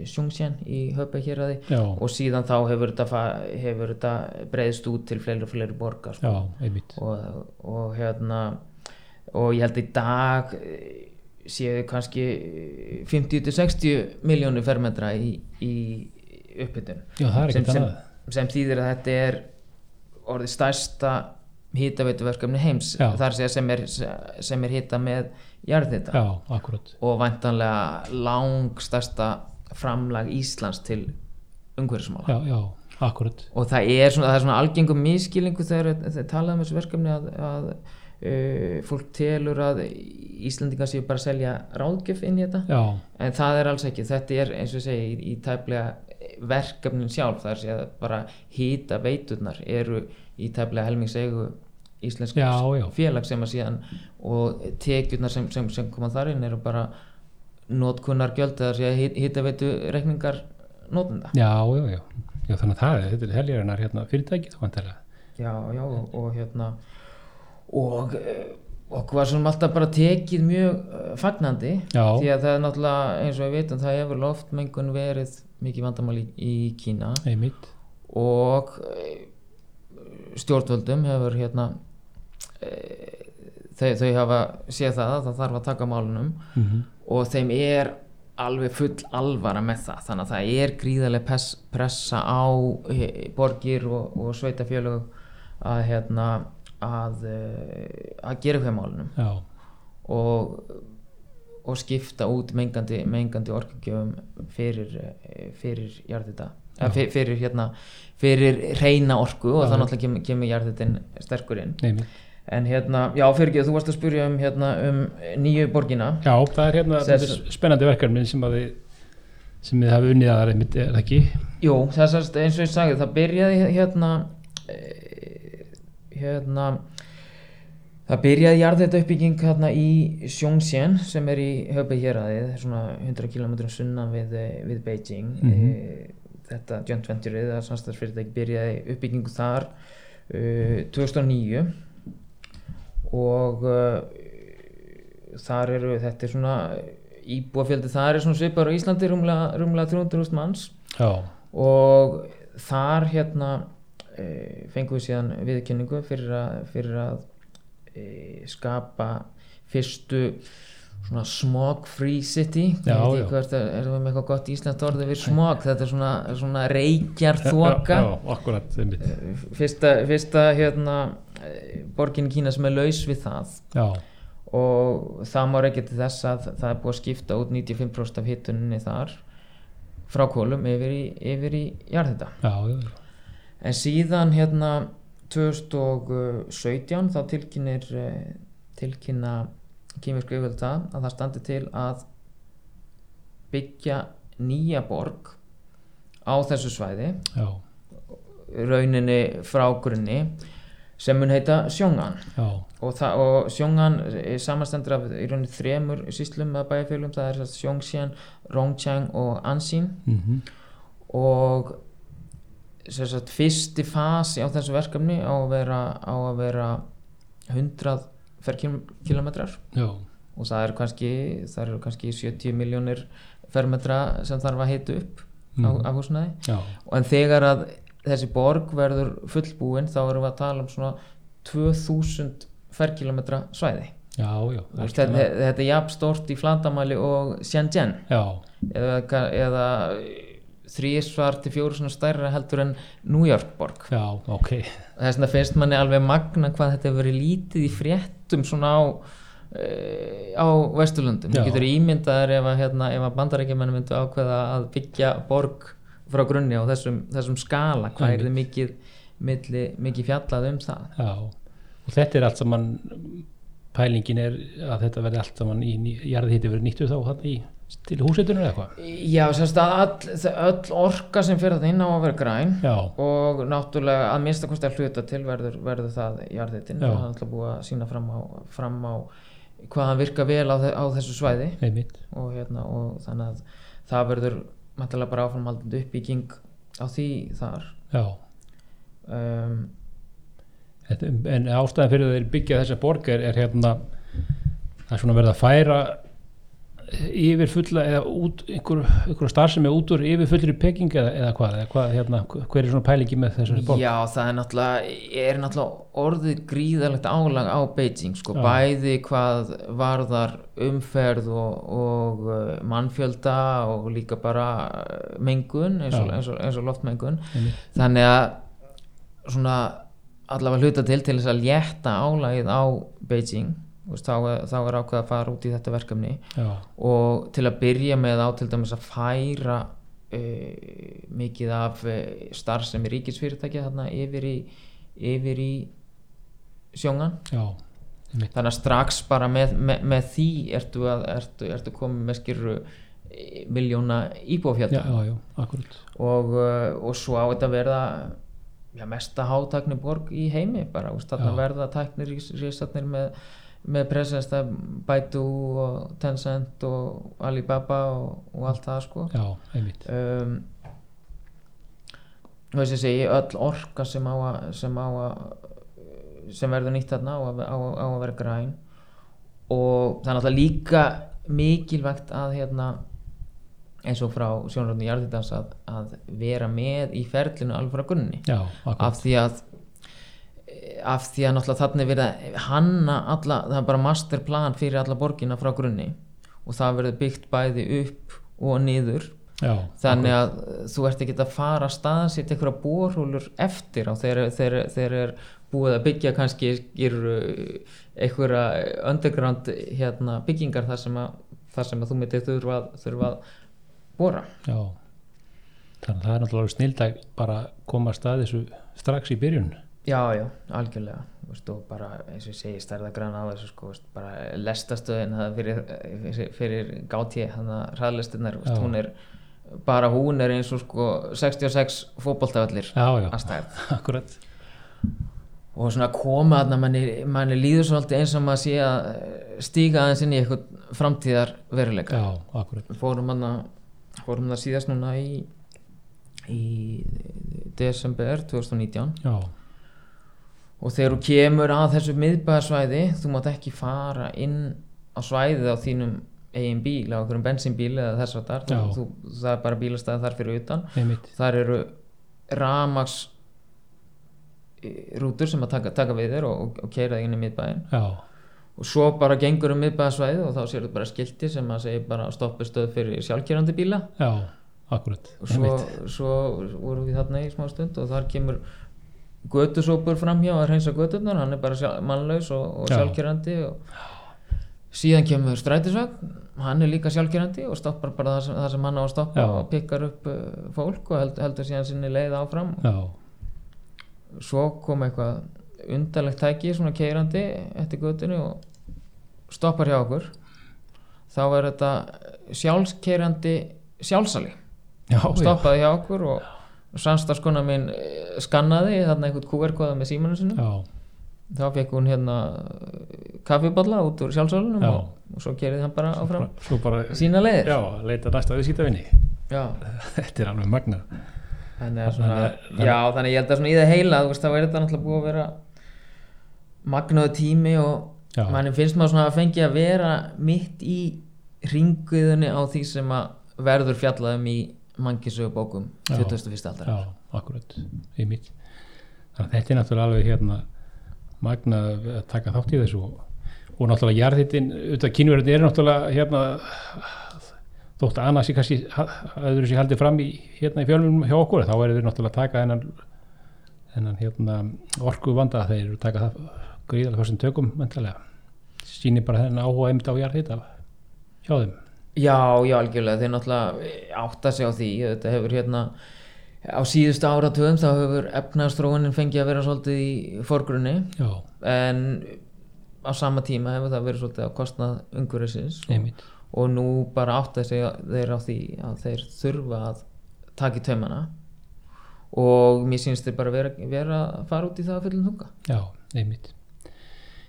Sjungsján í Höpe hér já, og síðan þá hefur þetta, hefur þetta breiðst út til fleiri og fleiri borgar sko. já, einmitt. Og, og hérna og ég held í dag eh, séu kannski eh, 50-60 miljónir fermetra í, í er sem, sem, sem þýðir að þetta er orðið stærsta hitaveituverkefni heims Já. þar sem er, sem er hita með akkurat. Og væntanlega lang stærsta framlag Íslands til umhverfismála. Já, já, akkurat. Og það er svona, það er svona algengum miskilingu þegar þeir talað um þessu verkefni að, að uh, fólk telur að Íslandingar séu bara að selja ráðgjöf inn í þetta. Já, en það er alls ekki, þetta er eins og segi í, í tæplega verkefnin sjálf það er séð að bara hýta veiturnar eru í tæplega helmingsegu íslensk félag sem að síðan og tekjurnar sem, sem, sem koma þar inn eru bara notkunnar gjöld eða séð hýta veitu rekningar notenda. Já, já, já. Já, þannig að það er, þetta er heljarinnar hérna fyrirtæki þá vantarlega já, já, og, og hérna og eh, okkur var svona alltaf bara tekið mjög eh, fagnandi Já. því að það er náttúrulega eins og við vitum það hefur loftmengun verið mikið vandamál í, í Kína. Einmitt. Og eh, stjórnvöldum hefur hérna e, þau, þau hafa séð það að það þarf að taka málunum. Mm og þeim er alveg full alvara með það. Þannig að það er gríðarlega pressa á eh, borgir og, og sveitafjölug að hérna að, að gera hvað málunum. Já, og, og skipta út mengandi, mengandi orkugjöfum fyrir, eh, fyrir jarðita fyrir, fyrir hérna fyrir reyna orku og þannig að kemur, kemur jarðitin sterkur inn. Einmitt. En hérna, já fyrir ekki, þú varst að spyrja um hérna um nýju borgina. Já, það er hérna Sess- er spennandi verkefni sem að þið sem þið hafi unnið að það er það ekki? Jú, þess að eins og ég sagði, það byrjaði hérna eh, hérna það byrjaði jarðþetta uppbygging hérna í Sjóngsén sem er í Höfbei héraðið, svona 100 km sunnan við, eh, við Beijing. Mm þetta joint venture það samstæðsfyrirtæki byrjaði uppbyggingu þar uh, 2009 og uh, þar eru, þetta er svona íbúafjöldi þar er svona svipar á Íslandi rúmlega, rúmlega 300.000 manns. Já, og þar hérna e, fengum við síðan viðkynningu fyrir að, fyrir að e, skapa fyrstu svona smog free city. Já, hvort er, er það með eitthvað gott íslenskt orðið við smog, þetta er svona, svona reykjar þoka einmitt. Fyrsta, fyrsta hérna eh, borgin Kína sem er laus við það. Já, og það má reykja til þess að það er búið að skipta út 95% af hittuninni þar frá kólum yfir í, í jarðhita. En síðan hérna 2017 þá tilkynir eh, tilkynna kýmirsku yfirvöld það að það standi til að byggja nýja borg á þessu svæði. Já, rauninni frá grunni sem mun heita Sjóngan og, það, og Sjóngan samastendur af í rauninni þremur síslum með bæjarfélum, það er Sjóngsján, Rongchang og Ansin mhm, og sem sagt, fyrsti fasi á þessu verkefni á að vera, á að vera 100 ferkilometrar og það er kannski eru kannski 70 miljónir fermetra sem þarf að hita upp á, Mhm. á húsnæði. Og en þegar að þessi borg verður fullbúin þá erum við að tala um svona 2000 ferkilometra svæði. Já, já, Þú veist, þetta, þetta er jafn stort í flatamæli og Shenzhen. Já, eða, eða þrísvar til fjóru svona stærra heldur en New York borg. Já, ok, þess vegna finnst manni alveg magna hvað þetta hefur verið lítið í fréttum svona á uh, á Vesturlundum þú getur ímyndaðar ef að, hérna, að bandarækjumenn myndu ákveða að byggja borg frá grunni á þessum, þessum skala hvað er þið mikið, milli, mikið fjallað um það? Já. Og þetta er allt saman pælingin er að þetta verði allt saman í jarðhiti verið nýttu þá hann í til húseitunum eða eitthvað? Já, semst að all, öll orka sem fyrir þetta inn á að vera græn já, og náttúrulega að minnsta kosti að hluta til verður, verður það jarðitin Já. og það er alltaf búið að sína fram á, fram á hvað hann virka vel á, á þessu svæði. Og, hérna, og þannig að það verður mæntilega bara áframhaldandi uppbygging á því þar. Já, um, en ástæðan fyrir þeir byggja þessa borg er, er hérna það er svona verið að færa yfir fulla eða út einhver, einhver starfsemi út úr yfir fullri peking eða, eða hvað, eða hvað hérna, hver er svona pælingi með þessari borg Já, það er náttúrulega, er náttúrulega orðið gríðalegt álag á Beijing sko, Já. bæði hvað varðar umferð og, og uh, mannfjölda og líka bara uh, mengun eins og, eins og, eins og loftmengun Einmitt. þannig að svona allavega hluta til til þess að létta álagið á Beijing veist, þá, er- þá er ákveð að fara út í þetta verkefni. Já, og til að byrja með á til dæmis að færa uh, mikið af uh, starfsemi ríkisfyrirtækja þarna yfir í, yfir í sjóngan. Já, þannig að strax bara með, með, með því ertu, að, ertu, ertu komið með skyrru miljóna akkurat. Og, uh, og svo á þetta að verða já, mesta hátækni borg í heimi bara, þarna Já. verða tæknir rísatnir með, með presens Baidu og Tencent og Alibaba og, og allt það sko. Já, einmitt. Um, og þess að segja öll orka sem á að sem, sem verður nýtt þarna á að, á, á að vera græn. Og það er náttúrulega líka mikilvægt að hérna eins og frá sjónaröfni Jarðitans að, að vera með í ferlinu alveg frá gunni já, af því að af því að náttúrulega þannig verið að hanna alla, það er bara masterplan fyrir alla borgina frá grunni. Og það verður byggt bæði upp og niður. Já, þannig að þú ert ekki að fara að staðsitt einhverja borhólur eftir á. Þegar, þegar, þegar er búið að byggja kannski einhverja underground hérna, byggingar þar sem að, þar sem að þú myndir þurfa, að- þurfa að bora. Já. Þannig að það er náttúrulega snild að bara koma að stað þessu strax í byrjun Já, já, algjörlega. Veist, og bara eins og ég segi stærða græna á þessu sko, veist, bara lestastöðin fyrir, fyrir, gáti hraðlestinnar, Já. hún er bara hún er eins og sko 66 fótboltavallir já, já, að stærð. Akkurat. Og svona koma að manni, manni líður svolítið eins og maður sé að eh, stíga aðeins inn í eitthvað framtíðar veruleika já, akkurat, fórum það síðast núna í í desember 2019 já, og þegar þú kemur að þessu miðbæðarsvæði þú mátt ekki fara inn á svæðið á þínum eigin bíl á einhverjum bensínbíl eða þess að þar þú, það er bara bílastæði þar fyrir utan. Einmitt. Þar eru ramags rútur sem að taka, taka við þér og, og, og keira þig inn í miðbæðin já, og svo bara gengur um miðbæðarsvæðið og þá sér þú bara skilti sem að segja bara stoppustöð fyrir sjálfkerandi bíla. Já, akkurat. Og svo, svo vorum við þarna í smá stund og þar kemur götusópur framhjá að reynsa göturnar hann er bara mannlaus og, og Já. sjálfkerandi og síðan kemur strætisvagn hann er líka sjálfkerandi og stoppar bara það sem, það sem hann á að stoppa Já. og pikkar upp uh, fólk og held, heldur síðan sinni leið áfram. Já, svo kom eitthvað undarlegt tæki svona keirandi eftir götunni og stoppar hjá okkur. Þá er þetta sjálfkerandi sjálfsali. Já, já, stoppaði hjá okkur og samstarfskona minn eh, skannaði þarna einhvern QR-kóða með símanu sinu já, þá fekk hún hérna kaffiballa út úr sjálfsálunum Já. og, og svo gerði hann bara áfram svo bara sína leiðir. Já, leita næsta viðskiptavinni. Þetta er alveg magna Þannig að svona, Þannig- já, þannig ég held að svona í það heila þú veist, þá er þetta náttúrulega búið að vera magnaðu tími og manni finnst maður svona að fengi að vera mitt í ringuðunni á því sem að verður fjallaðum í mangisögu bókum Já. 21. aldar já, akkurat einmitt. þannig að þetta er náttúrulega alveg hérna magna að taka þátt í þessu og, og náttúrulega jarðhittin auðvitað kynverðin er náttúrulega hérna þótt að annars ég kannski aður þessi haldið fram í hérna í fjölmjörnum hjá okkur þá er þeir náttúrulega að taka þennan þennan hérna orku vanda þeir eru að taka það gríðalega þessum tökum mentalega sýnir bara þennan áhuga einmitt á jarðhitta hjá þeim Já, já, algjörlega, þeir náttúrulega átta sig á því, þetta hefur hérna á síðustu áratöðum þá hefur efnaðstróunin fengið að vera svolítið í forgrunni já, en á sama tíma hefur það verið svolítið á kostnað umhverfisins og, og nú bara átta sig þeir á því að þeir þurfa að taka í taumana og mér sýnst þeir bara vera, vera að fara út í það að fullum þunga. Já, einmitt.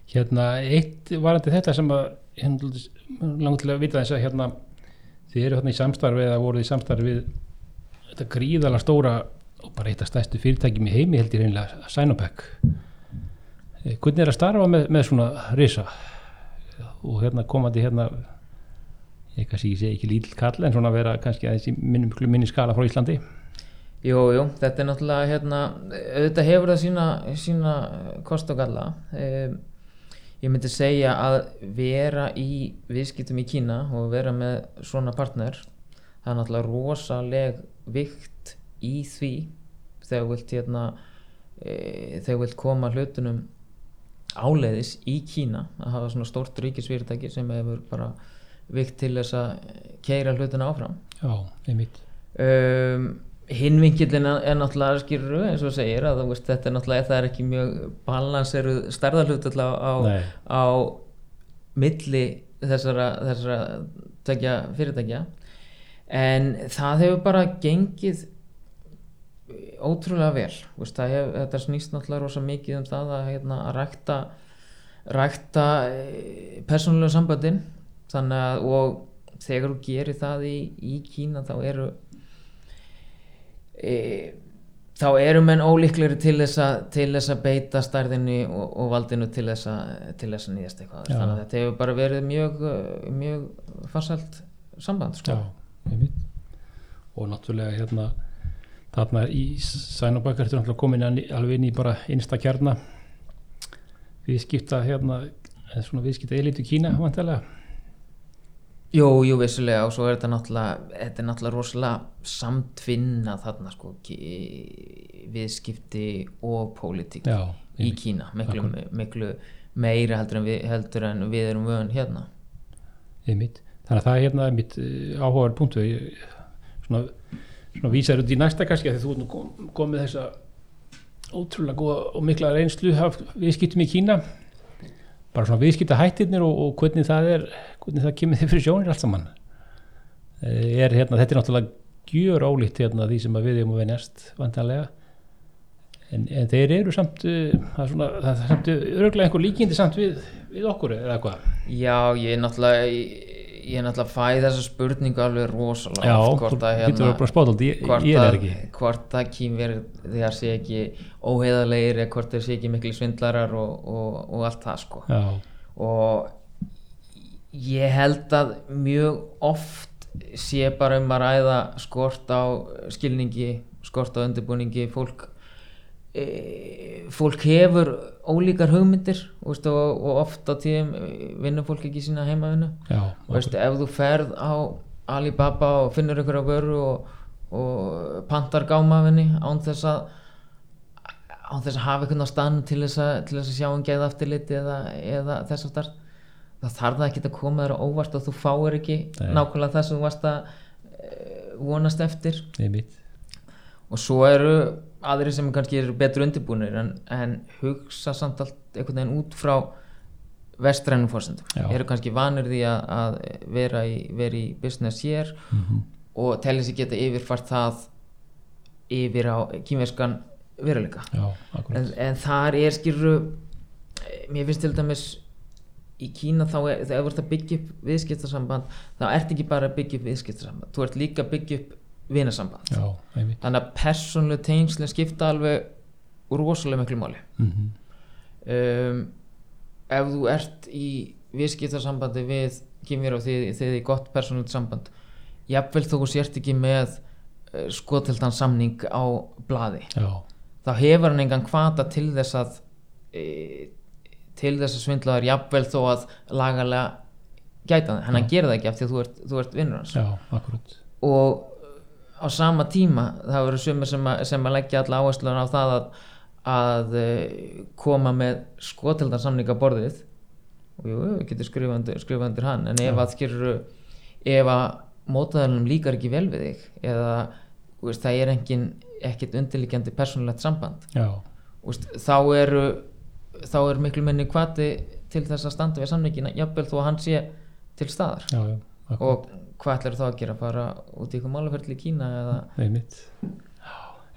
Hérna, eitt varandi þetta sem að langt til að vita þess að hérna þið eru hérna í samstarfi eða voruð í samstarfi við þetta gríðalega stóra og bara eitt af stærstu fyrirtækjum í heimi held ég reynilega Sinopec. Eh, Hvernig er að starfa með, með svona risa? Og hérna komandi hérna ég kannski segi ekki lítill kall en svona vera kannski aðeins í minnum minni skala frá Íslandi. Jú, jú, þetta er náttúrulega hérna, auðvitað hefur það sína, sína kost og galla. Um, ég myndi segja að vera í viðskiptum í Kína og vera með svona partner það er náttúrulega rosaleg vikt í því þegar vilt hérna e, þegar vilt koma hlutunum áleiðis í Kína að hafa svona stórt ríkisfyrirtæki sem hefur bara vikt til þess að keira hlutuna áfram. Já, einmitt. Um, hinn vinkillin er náttúrulega skýrur eins og segir að veist, þetta er náttúrulega það er ekki mjög balanseru stærðarhlut á, á, milli þessara, þessara tekja fyrirtækja. En það hefur bara gengið ótrúlega vel. Veist, hef, þetta snýst náttúrulega rosa mikið um það að, hérna, að rækta rækta persónulega samböndin. Þannig að og þegar þú gerir það í, í Kína þá eru e, þá eru menn ólíklegri til þess að, til þess að beita stærðinni og, og valdinu til þess að, til þess að nýjast eitthvað. Þannig að þetta hefur bara verið mjög, mjög farsælt samband sko. Já, og náttúrulega hérna þarna í Sænabakar þetta er náttúrulega komin alveg inn í bara einsta kjarna viðskipta hérna viðskipta elitu Kína vantilega Jú, jú, vissulega og svo er þetta náttúrulega þetta er náttúrulega rosalega samtvinna þarna sko ki- viðskipti og pólitík Já, í. Kína. Miklu, miklu meira heldur en, við, heldur en við erum vön hérna. Þannig að það er hérna einmitt áhugaður punktu svona, svona vísar út í næsta kannski að þú nú kom- komið þessa ótrúlega góða og mikla reynslu viðskiptum í Kína. Bara svona viðskipta hættirnir og, og hvernig það er hvernig það kemur þið fyrir sjónir allt saman. Eh, er hérna, þetta er náttúrulega gjör ólíkt hérna því sem við erum að venjast vantanlega en, en þeir eru samt uh, það er svona, það er samt örgulega einhver líkindi samt við, við okkur eða hvað? Já, ég er náttúrulega ég, er náttúrulega fæ þessa spurningu alveg rosalega Já, hvort að hérna hvort að, það ekki. hvort að kýmver þegar sé ekki óheðalegir eða hvort þeir sé ekki miklu svindlarar og, og, og allt það sko. Já, og ég held að mjög oft sé bara um að ræða skort á skilningi skort á undirbúningi fólk e, fólk hefur ólíkar hugmyndir veist, og, og oft á tíðum e, vinnur fólk ekki sína heimavinnu. Ef þú ferð á Alibaba og finnur ykkur á vöru og, og pantar gáma af henni án þess að án þess að hafa einhvern á stann til þess að, til þess að sjá um geða afturliti eða, eða þess aftar það þarf það ekki að koma þér á óvart og þú fáir ekki Nei. nákvæmlega það sem þú varst að e, vonast eftir. Og svo eru aðri sem kannski eru betur undirbúinir en, en hugsa samt allt einhvern veginn út frá vestrænum fórsendum eru kannski vanir því að, að vera, í, vera í business hér Mhm. og telja sig geta yfirfart það yfir á kýmverskan veruleika. Já, en, en þar er skilru mér finnst til dæmis í Kína þá er, ert að byggja upp viðskiptasamband þá ert ekki bara að byggja upp viðskiptasamband þú ert líka að byggja upp vinasamband. Já, þannig að persónlu tengsli skipta alveg rosalega miklu máli. Mhm. um, ef þú ert í viðskiptasambandi við kynvér og þið, þið í gott persónulegt samband jafnvel þó þú sért ekki með uh, skotildan samning á blaði Já, þá hefur hann engan kvata til þess að e, til þess að svindlaður jafnvel þó að lagalega gæta það, hann gerir það ekki af því að þú ert, þú ert vinnur hans. Já, og á sama tíma það eru sumir sem, sem að leggja alla áhersluðan á það að, að eh, koma með skotildan samninga borðið. Og jú, getur skrifað undir, skrifa undir hann. En ef Já. að skilur ef að mótaðalunum líkar ekki vel við þig eða veist, það er engin, ekkit undirliggjandi persónulegt samband. Veist, þá eru þá er miklu minni kvati til þess að standa við samningina jafnvel þó að hann sé til staðar. Já, já, og hvað ætlar þá að gera fara út í ykkur málaferðli í Kína eða? Einmitt.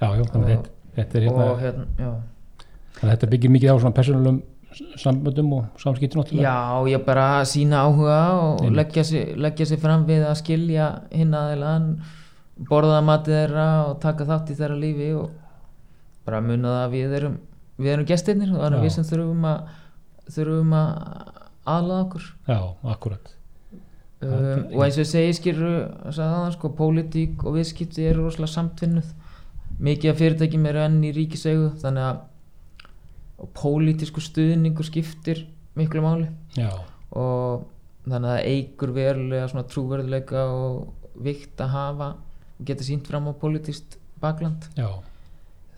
Já, þetta, er hérna og hérna, þetta byggir mikið á svona persónulegum samböndum og náttúrulega Já, ég bara sína áhuga og Einmitt. leggja sig, leggja sig fram við að skilja hinn aðeinan borða matið þeirra og taka þátt í þeirra lífi og bara muna það að við erum við erum gestirnir og það erum við sem þurfum að þurfum að aðlaða okkur. Já, akkurat. Um, og eins og ég segi skilur sagði sko, pólitík og viðskipti eru rosalega samtvinnuð. Mikið af fyrirtækjum eru enn í ríkisegu þannig að pólitísku stuðningur skiptir miklu máli. Já, og þannig að það eigur verulega svona trúverðuleika og vikt að hafa og geta sínt fram á pólitískt bakland. Já,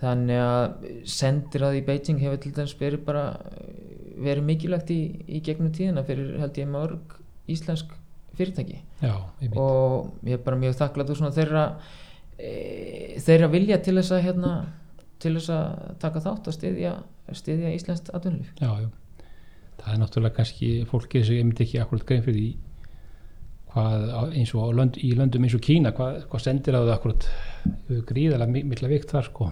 þannig að sendir að í Beijing hefur til dæmis verið bara verið mikilvægt í, í gegnum tíðina fyrir held ég mörg íslensk fyrirtæki. Já, einmitt. Og ég er bara mjög þakklátt úr svona þeirra e, þeirra vilja til þess að hérna, til þess að taka þátt og styðja, styðja íslenskt atvinnulíf. Já, Það er náttúrulega kannski fólkið sem einmitt ekki akkurat grein fyrir því hvað eins og lönd, í löndum eins og Kína hvað, hvað sendir að það akkurat mi- mikla vikt þar sko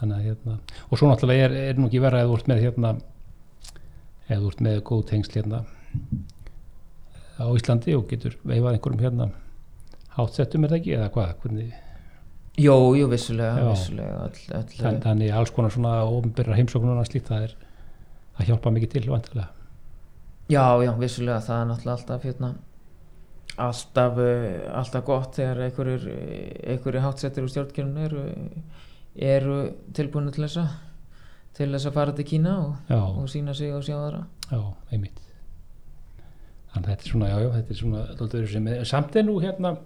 þannig að hérna og svo náttúrulega er, er nú ekki verra eða þú ert með hérna eða þú ert með góð tengsl hérna á Íslandi og getur veifað einhverjum hérna hátsettum er það ekki? Eða hvað? Hvernig, Jó, jú, vissulega, vissulega all, all, þann, þannig alls konar svona ofnbyrra heimsóknuna slíkt það er að hjálpa mikið til vantilega Já, já, vissulega það er náttúrulega alltaf hérna, alltaf, uh, alltaf gott þegar einhverjir hátsettir úr stjórnkjörnum eru, eru tilbúinu til þess að til þess að fara til Kína og, og sína sig og sjá aðra. Já, einmitt. Þannig að þetta er svona, já, já, þetta er svona öðru sem er, samt er nú hérna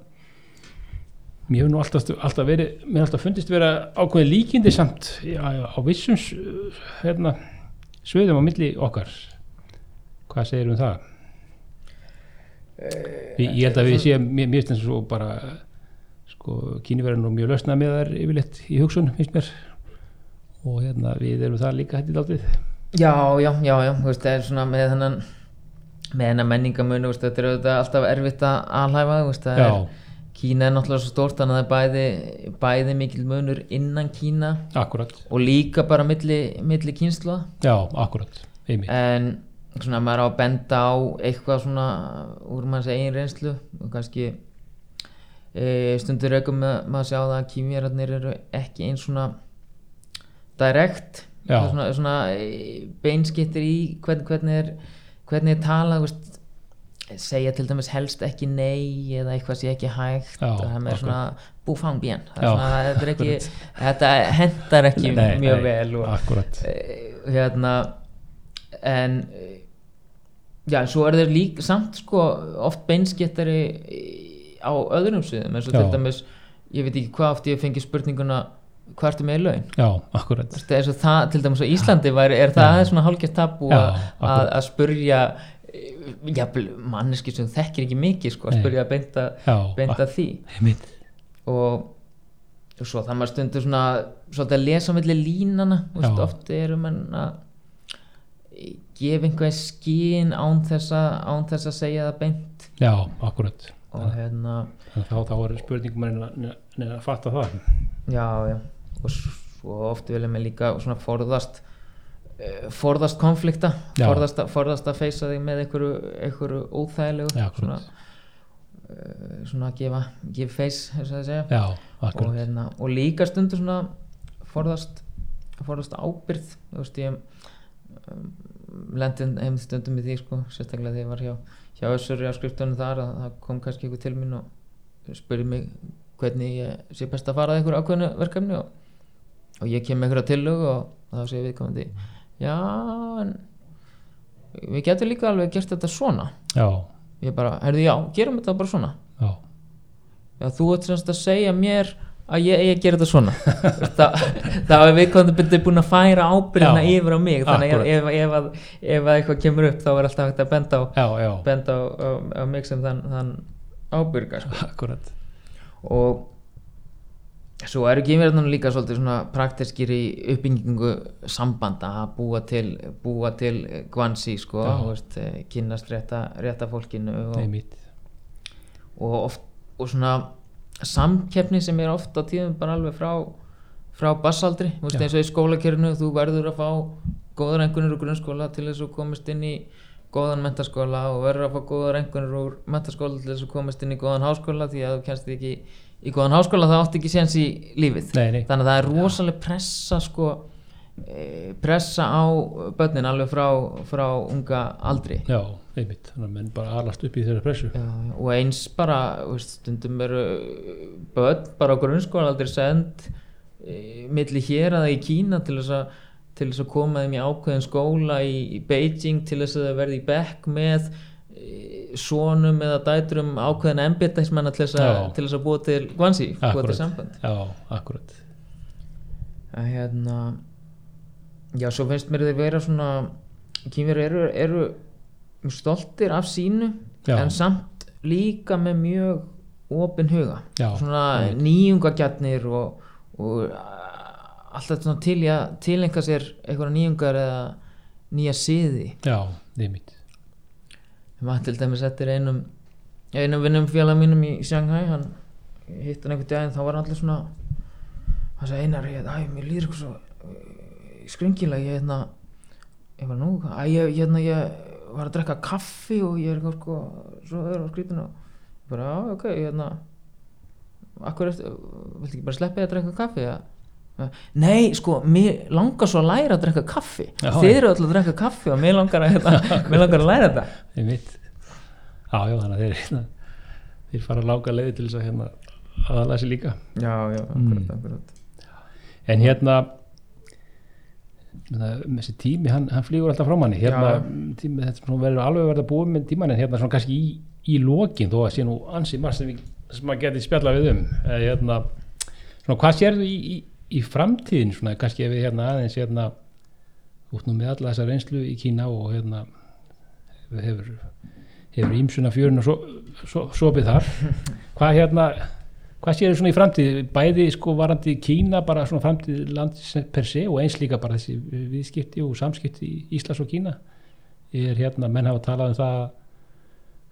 mér hefur nú alltaf, alltaf verið mér hefur alltaf fundist vera ákveðin líkindi samt já, já, á vissum hérna, sviðum á milli okkar. Hvað segir um það? Ég, ég held að við séum mér finnst eins og bara sko, kínverðin og mjög lausna með þar yfirleitt í hugsun, finnst mér. Og hérna, við erum það líka hættið aldrei Já, já, já, já, þú veist, það er svona með þennan með þennan veist, þetta er auðvitað alltaf erfitt að alhæfa, þú veist, það Já, er Kína er náttúrulega svo stórt, þannig að það er bæði, bæði mikil munur innan Kína akkurat. og líka bara milli, milli kynsla Já, akkurat, einmitt. En svona maður á að benda á eitthvað svona úr manns eigin reynslu og kannski e, stundur aukum maður að sjá það að kýmjörarnir eru ekki eins svona direkt svona, svona e, beinskittir í hvern, hvernig er hvernig er talað veist, segja til dæmis helst ekki nei eða eitthvað sem ekki hægt. Já, það er svona búfangbjörn þetta hendar ekki nei, mjög nei, vel og, e, hérna en e, já, svo er þeir líka samt sko oft beinskittari á öðrum sviðum eins og til dæmis ég veit ekki hvað oft ég fengi spurninguna hvað ertu með í laun? Já, akkurat. Það, til dæmis á Íslandi væri, er það aðeins svona hálfgert tabu Já, að, að, spurja manneski sem þekkir ekki mikið sko, að spurja að beinta, beinta því. og, og svo það maður stundur svona svolítið að lesa á milli línana veist, oft eru menn að gefa einhver skín án þess að segja það beint. Já, akkurat og hérna, þá, þá er spurningum að fatta það. Já, já. Og svo oft vilja mig líka svona forðast eh, forðast konflikta Já. forðast, forðast að feysa þig með einhverju, einhverju óþægilegu Já, svona, eh, svona að gefa, gefa face Já, og, hérna, og líka stundur svona forðast, forðast ábyrð þú veist ég um, lendi heim stundum í því sko, sérstaklega þegar ég var hjá, hjá Össuri á skriftunum þar að það kom kannski einhver til mín og spurði mig hvernig ég sé best að fara að einhverju ákveðnu verkefni og, og ég kem einhverja tillögu og þá sé viðkomandi já en við getum líka alveg gert þetta svona. Já, ég bara, herðu já, gerum þetta bara svona. Já, Já, þú ert semst að segja mér að ég að gera þetta svona. Þá er byrjuð búin að færa ábyrðina yfir á mig. Þannig að ef, ef, ef að eitthvað kemur upp þá er alltaf hægt að benda á, já, já. benda á, á, á mig sem þann, þann ábyrga sko. Og svo eru kýmverðunum líka svolítið svona praktiskir í uppbyggingu sambanda að búa til, búa til gvansi sko, eh, kynnast rétta, rétta fólkinu og, og, oft, og svona samkeppni sem er oft á tíðum bara alveg frá frá bassaldri, þú veist eins og í skólakerinu þú verður að fá góðar engunir úr grunnskóla til þess að þú komist inn í góðan mentaskóla og verður að fá góðar engunir úr mentaskóla til þess að þú komist inn í góðan háskóla því að þú kennst ekki í góðan háskóla það átti ekki séns í lífið. Nei, nei. þannig að það er rosalega pressa sko eh, pressa á börnin alveg frá, frá unga aldri. Já, einmitt Þannig að menn bara alast upp í þeirra pressu. Já, já, og eins bara veist, stundum eru börn bara á grunnskóla aldrei send e, milli hér að í Kína til þess að til þess að koma þeim í ákveðin skóla í, í Beijing til þess að verði í bekk með e, sonum eða dætrum ákveðin embjörnæsmanna til, þess að- til þess að búa til gvansi, búa til samband. Já, akkurat. Að hérna já, svo finnst mér þeir vera svona kýmverið eru, eru stoltir af sínu Já. en samt líka með mjög opin huga. Já, svona nýjungagjarnir og, og alltaf svona til að tilengja sér einhverja nýjungar eða nýja siði. Já, einmitt. Maður til dæmis eftir einum einum vinnum félag mínum í Shanghai hann hitt hann einhvern daginn þá var hann allir svona hann sagði einar ég, æ, mér líður eitthvað svo uh, skringilega ég hérna ég var nú, æ, ég, hérna ég var að drekka kaffi og ég er eitthvað sko svo öður á skrýtinu og ég bara, já, ok, ég hérna akkur eftir, viltu ekki bara sleppa ég að drekka kaffi? Ja? Nei, sko, mér langar svo að læra að drekka kaffi. Já, Þið eru alltaf að drekka kaffi og mér langar að, hérna, mér langar að læra þetta. Einmitt. Já, já, þannig að þeir hérna, þeir fara að lága leiði til þess að hérna aðalega sér líka. Já, já, akkurat, akkurat. En hérna með þessi tími, hann, hann flýgur alltaf frá manni. Hérna, tími, þetta sem verður alveg verið að búa með tíman en hérna svona kannski í, í lokin þó að sé nú ansið margt sem, sem maður geti spjalla við um. Eh, hérna, svona hvað sérðu í, í, í framtíðin svona kannski ef við hérna aðeins hérna út nú með alla þessa reynslu í Kína og hérna hefur hefur ímsuna fjörun og sopið þar. Hvað hérna hvað séu svona í framtíð, bæði sko varandi Kína bara svona framtíð lands per se og eins líka bara þessi viðskipti og samskipti í Íslands og Kína. Er hérna, menn hafa talað um það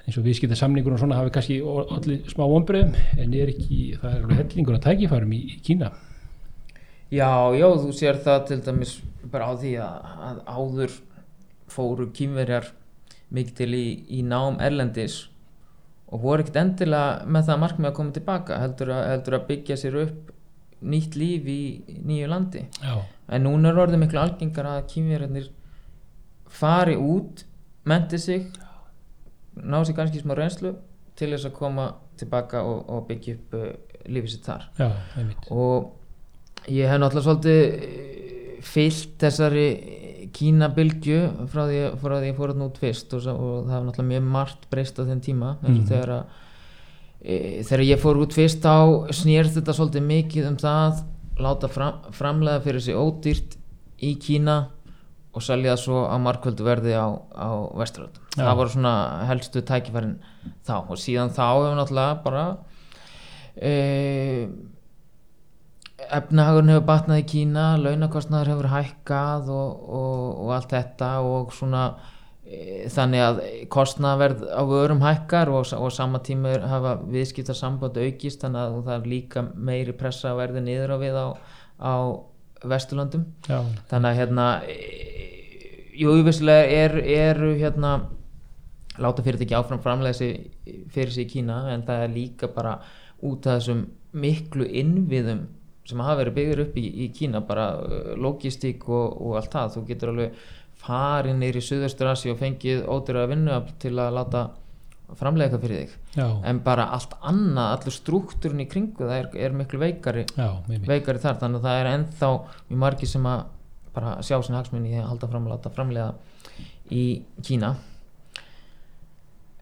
eins og viðskipta samningur og svona hafi kannski allir smá ombröðum en er ekki, það er alveg hellingur að tækifærum í, í Kína. Já, já, þú sér það til dæmis bara á því að, að áður fóru kýmverjar mikið til í, í nám erlendis og voru ekkert endilega með það markmið að koma tilbaka heldur að, heldur að byggja sér upp nýtt líf í nýju landi. Já, en núna er orðið miklu algengar að kýmverjarnir fari út menti sig ná sér kannski smá reynslu til þess að koma tilbaka og, og byggja upp uh, lífið sitt þar. Já, og ég hef náttúrulega svolítið eh, fyllt þessari Kína-bylgju frá því, frá því ég fór þarna út fyrst og, og það var náttúrulega mjög margt breyst á þenn tíma og Mhm. þegar að e, þegar ég fór út fyrst þá snýrst þetta svolítið mikið um það láta fram, framlega fyrir sig ódýrt í Kína og selja það svo á markvöldu verði á, á vesturöldum. Já. Það voru svona helstu tækifærin þá og síðan þá hefur náttúrulega bara e, efnahagurinn hefur batnað í Kína launakostnaður hefur hækkað og, og, og allt þetta og svona e, þannig að kostnaðverð á vörum hækkar og, og sama tíma hafa viðskipta samband aukist þannig að það er líka meiri pressa að verði niður á við á, á Vesturlöndum. Já, þannig að hérna e, jú, vissulega er, eru hérna láta fyrirtæki áfram framlega fyrir sig í Kína en það er líka bara út af þessum miklu innviðum sem hafa verið byggður upp í, í Kína bara uh, logistík og, og allt það. Þú getur alveg farið neyri í Suðaustur Asi og fengið ódýra vinnu til að láta framlega eitthvað fyrir þig. Já, en bara allt annað, allur struktúrin í kringu það er, er miklu veikari já, veikari þar. Þannig að það er ennþá mjög margir sem að bara sjá sinna hagsmunni í því að halda fram að láta framlega í Kína.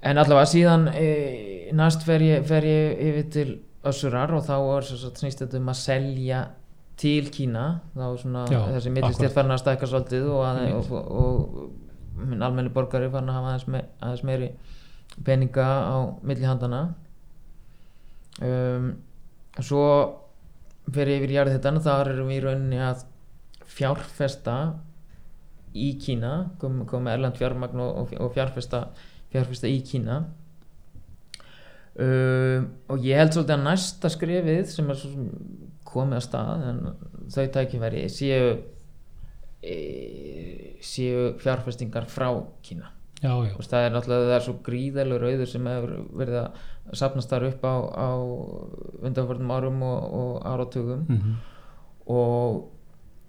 En allavega síðan e, næst fer ég, fer ég yfir til Össurar og þá er svo snýst þetta um að selja til Kína. Þá er svona Já, þessi millistétt farin að stækka svolítið og, að, og, og, og minn almenni borgari farin að hafa aðeins, me, aðeins meiri peninga á milli handana um, svo fer ég yfir jarðhitan og þar erum við í rauninni að fjárfesta í Kína komið kom með erlend fjármagn og, og, og fjárfesta, fjárfesta í Kína um, og ég held svolítið að næsta skrefið sem er komið að stað en þau tækifæri séu e, séu fjárfestingar frá Kína. Já, já, veist, það er náttúrulega það er svo gríðalur auður sem hefur verið að sapnast þar upp á, á undanförnum árum og, og áratugum. Mhm, og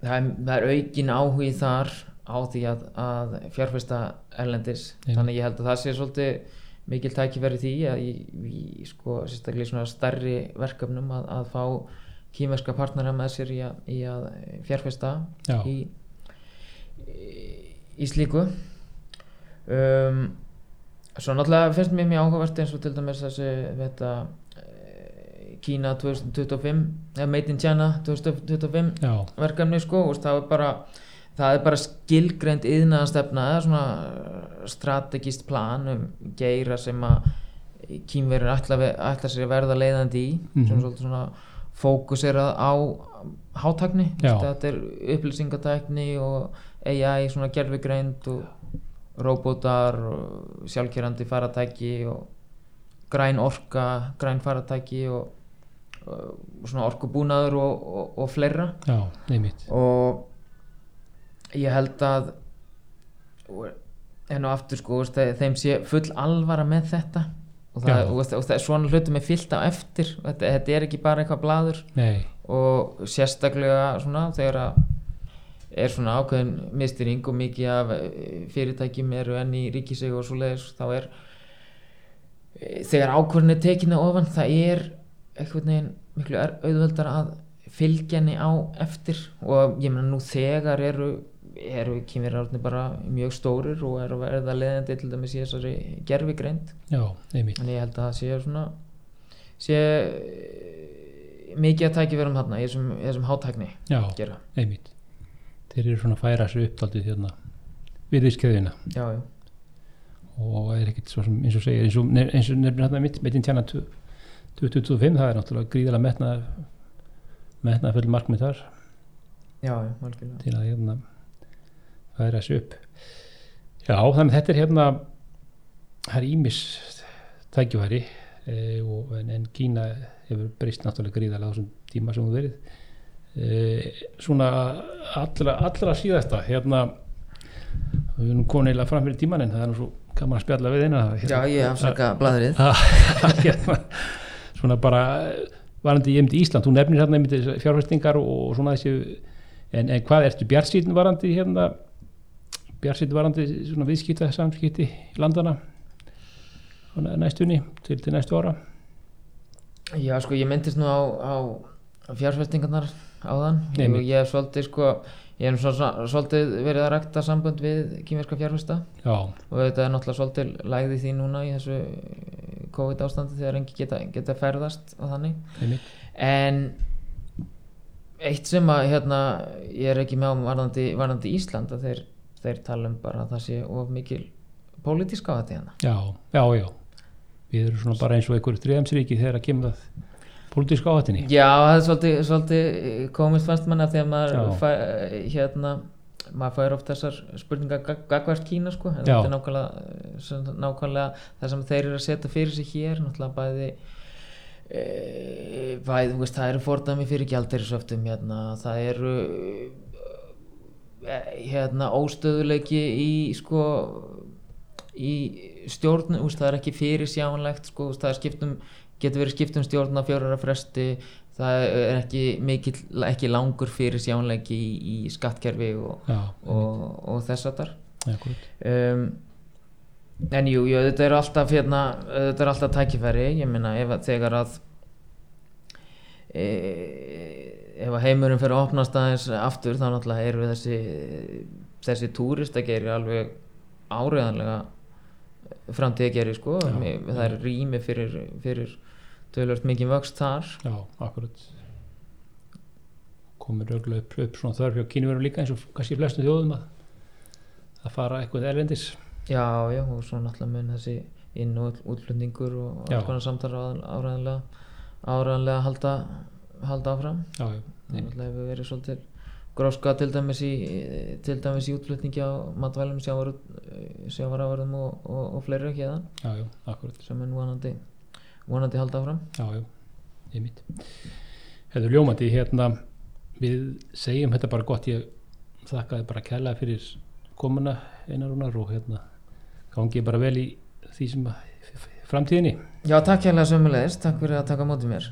það er, það er aukin áhugi þar á því að, að fjárfesta erlendis. Já. þannig ég held að það sé svolítið mikil tækifæri því að í, í sko, stærri verkefnum að, að fá kýmerska partnera með sér í að, í að fjárfesta Já. í, í, slíku um, svo náttúrulega finnst mér mjög áhugavert eins og til dæmis þessi þetta, eh, Kína 2025 eða Made in China 2025 já, verkefni sko og það er bara það er bara skilgreind yðnaðastefna eða svona strategist plan um geira sem að kýmverður ætla, sér að verða leiðandi í Mhm. sem svolítið svona fókuserað á hátækni. Þetta er upplýsingatækni og AI svona gerfigreind og robotar og sjálfkerandi faratæki og græn orka græn faratæki og, og svona orkubúnaður og, og, og fleira. Já, og ég held að enn og aftur sko þeim sé full alvara með þetta. Og það, og, veist, og það svona hlutum er fyllt á eftir. Þetta, þetta er ekki bara eitthvað blaður. Nei, og sérstaklega svona þegar að er svona ákveðin mistýring og mikið af eh, fyrirtækjum eru enn í ríkisegu og svo leiðis þá er e, þegar ákvörðin er tekinu ofan það er einhvern veginn miklu er- auðveldar að fylgja henni á eftir. Og ég meina nú þegar eru eru kýmverjararnir bara mjög stórir og eru að verða leðandi til dæmis í þessari gerfigreind en ég held að það sé svona sé eh, mikið að tækja verðum þarna í þessum, þessum hátækni já, gera. einmitt. Þeir eru svona að færa sér uppdaldið hérna við já, og er ekkert svo sem eins og segir eins og, nefnir hérna mitt meitin tjana 2025 það er náttúrulega gríðalega metnað metnað full markmið þar. Já, til að hérna færa sér upp. Já þannig að þetta er hérna það er ímis tækifæri e, og, en, en Kína hefur breyst náttúrulega gríðalega á þessum tíma sem hún verið. E, svona allra, allra síðasta hérna við erum komin eiginlega fram fyrir tíman en það er nú svo gaman að spjalla við eina já, ég afsaka bladrið hérna, svona bara varandi ég myndi Ísland, þú nefnir hérna myndi fjárfestingar og, og svona þessi en, en hvað ertu bjartsýn varandi hérna bjartsýn varandi svona viðskipta samskipti landana næstunni til, til næstu ára? Já, sko, ég myndist nú á, á fjárfestingarnar áðan. Nei, og ég hef svolítið, sko, ég hef svo, svolítið verið að rækta sambönd við kýmverska fjárfesta. Já, og þetta er náttúrulega svolítið lægði því núna í þessu COVID ástandi þegar engi geta, geta ferðast og þannig. Einmitt. En eitt sem að hérna, ég er ekki með á varðandi, varðandi Ísland að þeir, þeir tala um bara að það sé of mikil pólitísk á þetta hérna já, já, já. Við erum svona bara eins og einhverju þriðamsríki þegar að kemur það pólitíska áhættinni Já, það er svolítið, svolítið komist fannst manna þegar maður fæ, hérna maður fær oft þessar spurningar gag- gagvart Kína sko, en Já. þetta er nákvæmlega, nákvæmlega það sem þeir eru að setja fyrir sig hér náttúrulega bæði e, bæði, þú veist, það eru fordæmi fyrir gjaldirisöftum hérna, það eru hérna óstöðuleiki í sko í stjórn, úst, það er ekki fyrir sjánlegt sko, úst, það skiptum getur verið skipt um stjórn á fjórara fresti það er ekki mikill, ekki langur fyrir sjánleiki í, í skattkerfi og, já, og, og þess að þar um, en jú, jú, þetta er alltaf hérna, þetta er alltaf tækifæri ég meina ef þegar að e, ef að heimurinn fyrir að opnast aðeins aftur þá náttúrulega eru þessi þessi túrist að gera alveg áriðanlega framtíð að gera sko Já, það er rými fyrir, fyrir tölvöld mikið vöxt þar. Já, akkurat. Komur örgulega upp, upp svona þörf hjá kínverum líka eins og kannski flestum þjóðum að að fara eitthvað erlendis. Já, já, og svo náttúrulega mun þessi inn- og útflutningur og alls konar samtara áræðanlega áræðanlega halda, halda áfram. Já, það náttúrulega hefur verið svolítið gróska til dæmis í til dæmis í útflutningi á matvælum sjávaraförðum og, og, og fleiri hérna já, já, akkurat sem mun vonandi vonandi halda áfram. Já, já, ég mitt Hefur ljómandi, hérna við segjum þetta bara gott. Ég þakkaði bara kærlega fyrir komuna einarunar og hérna gangi bara vel í því sem framtíðinni. Já, takk hérlega sömulegist, takk fyrir að taka á móti mér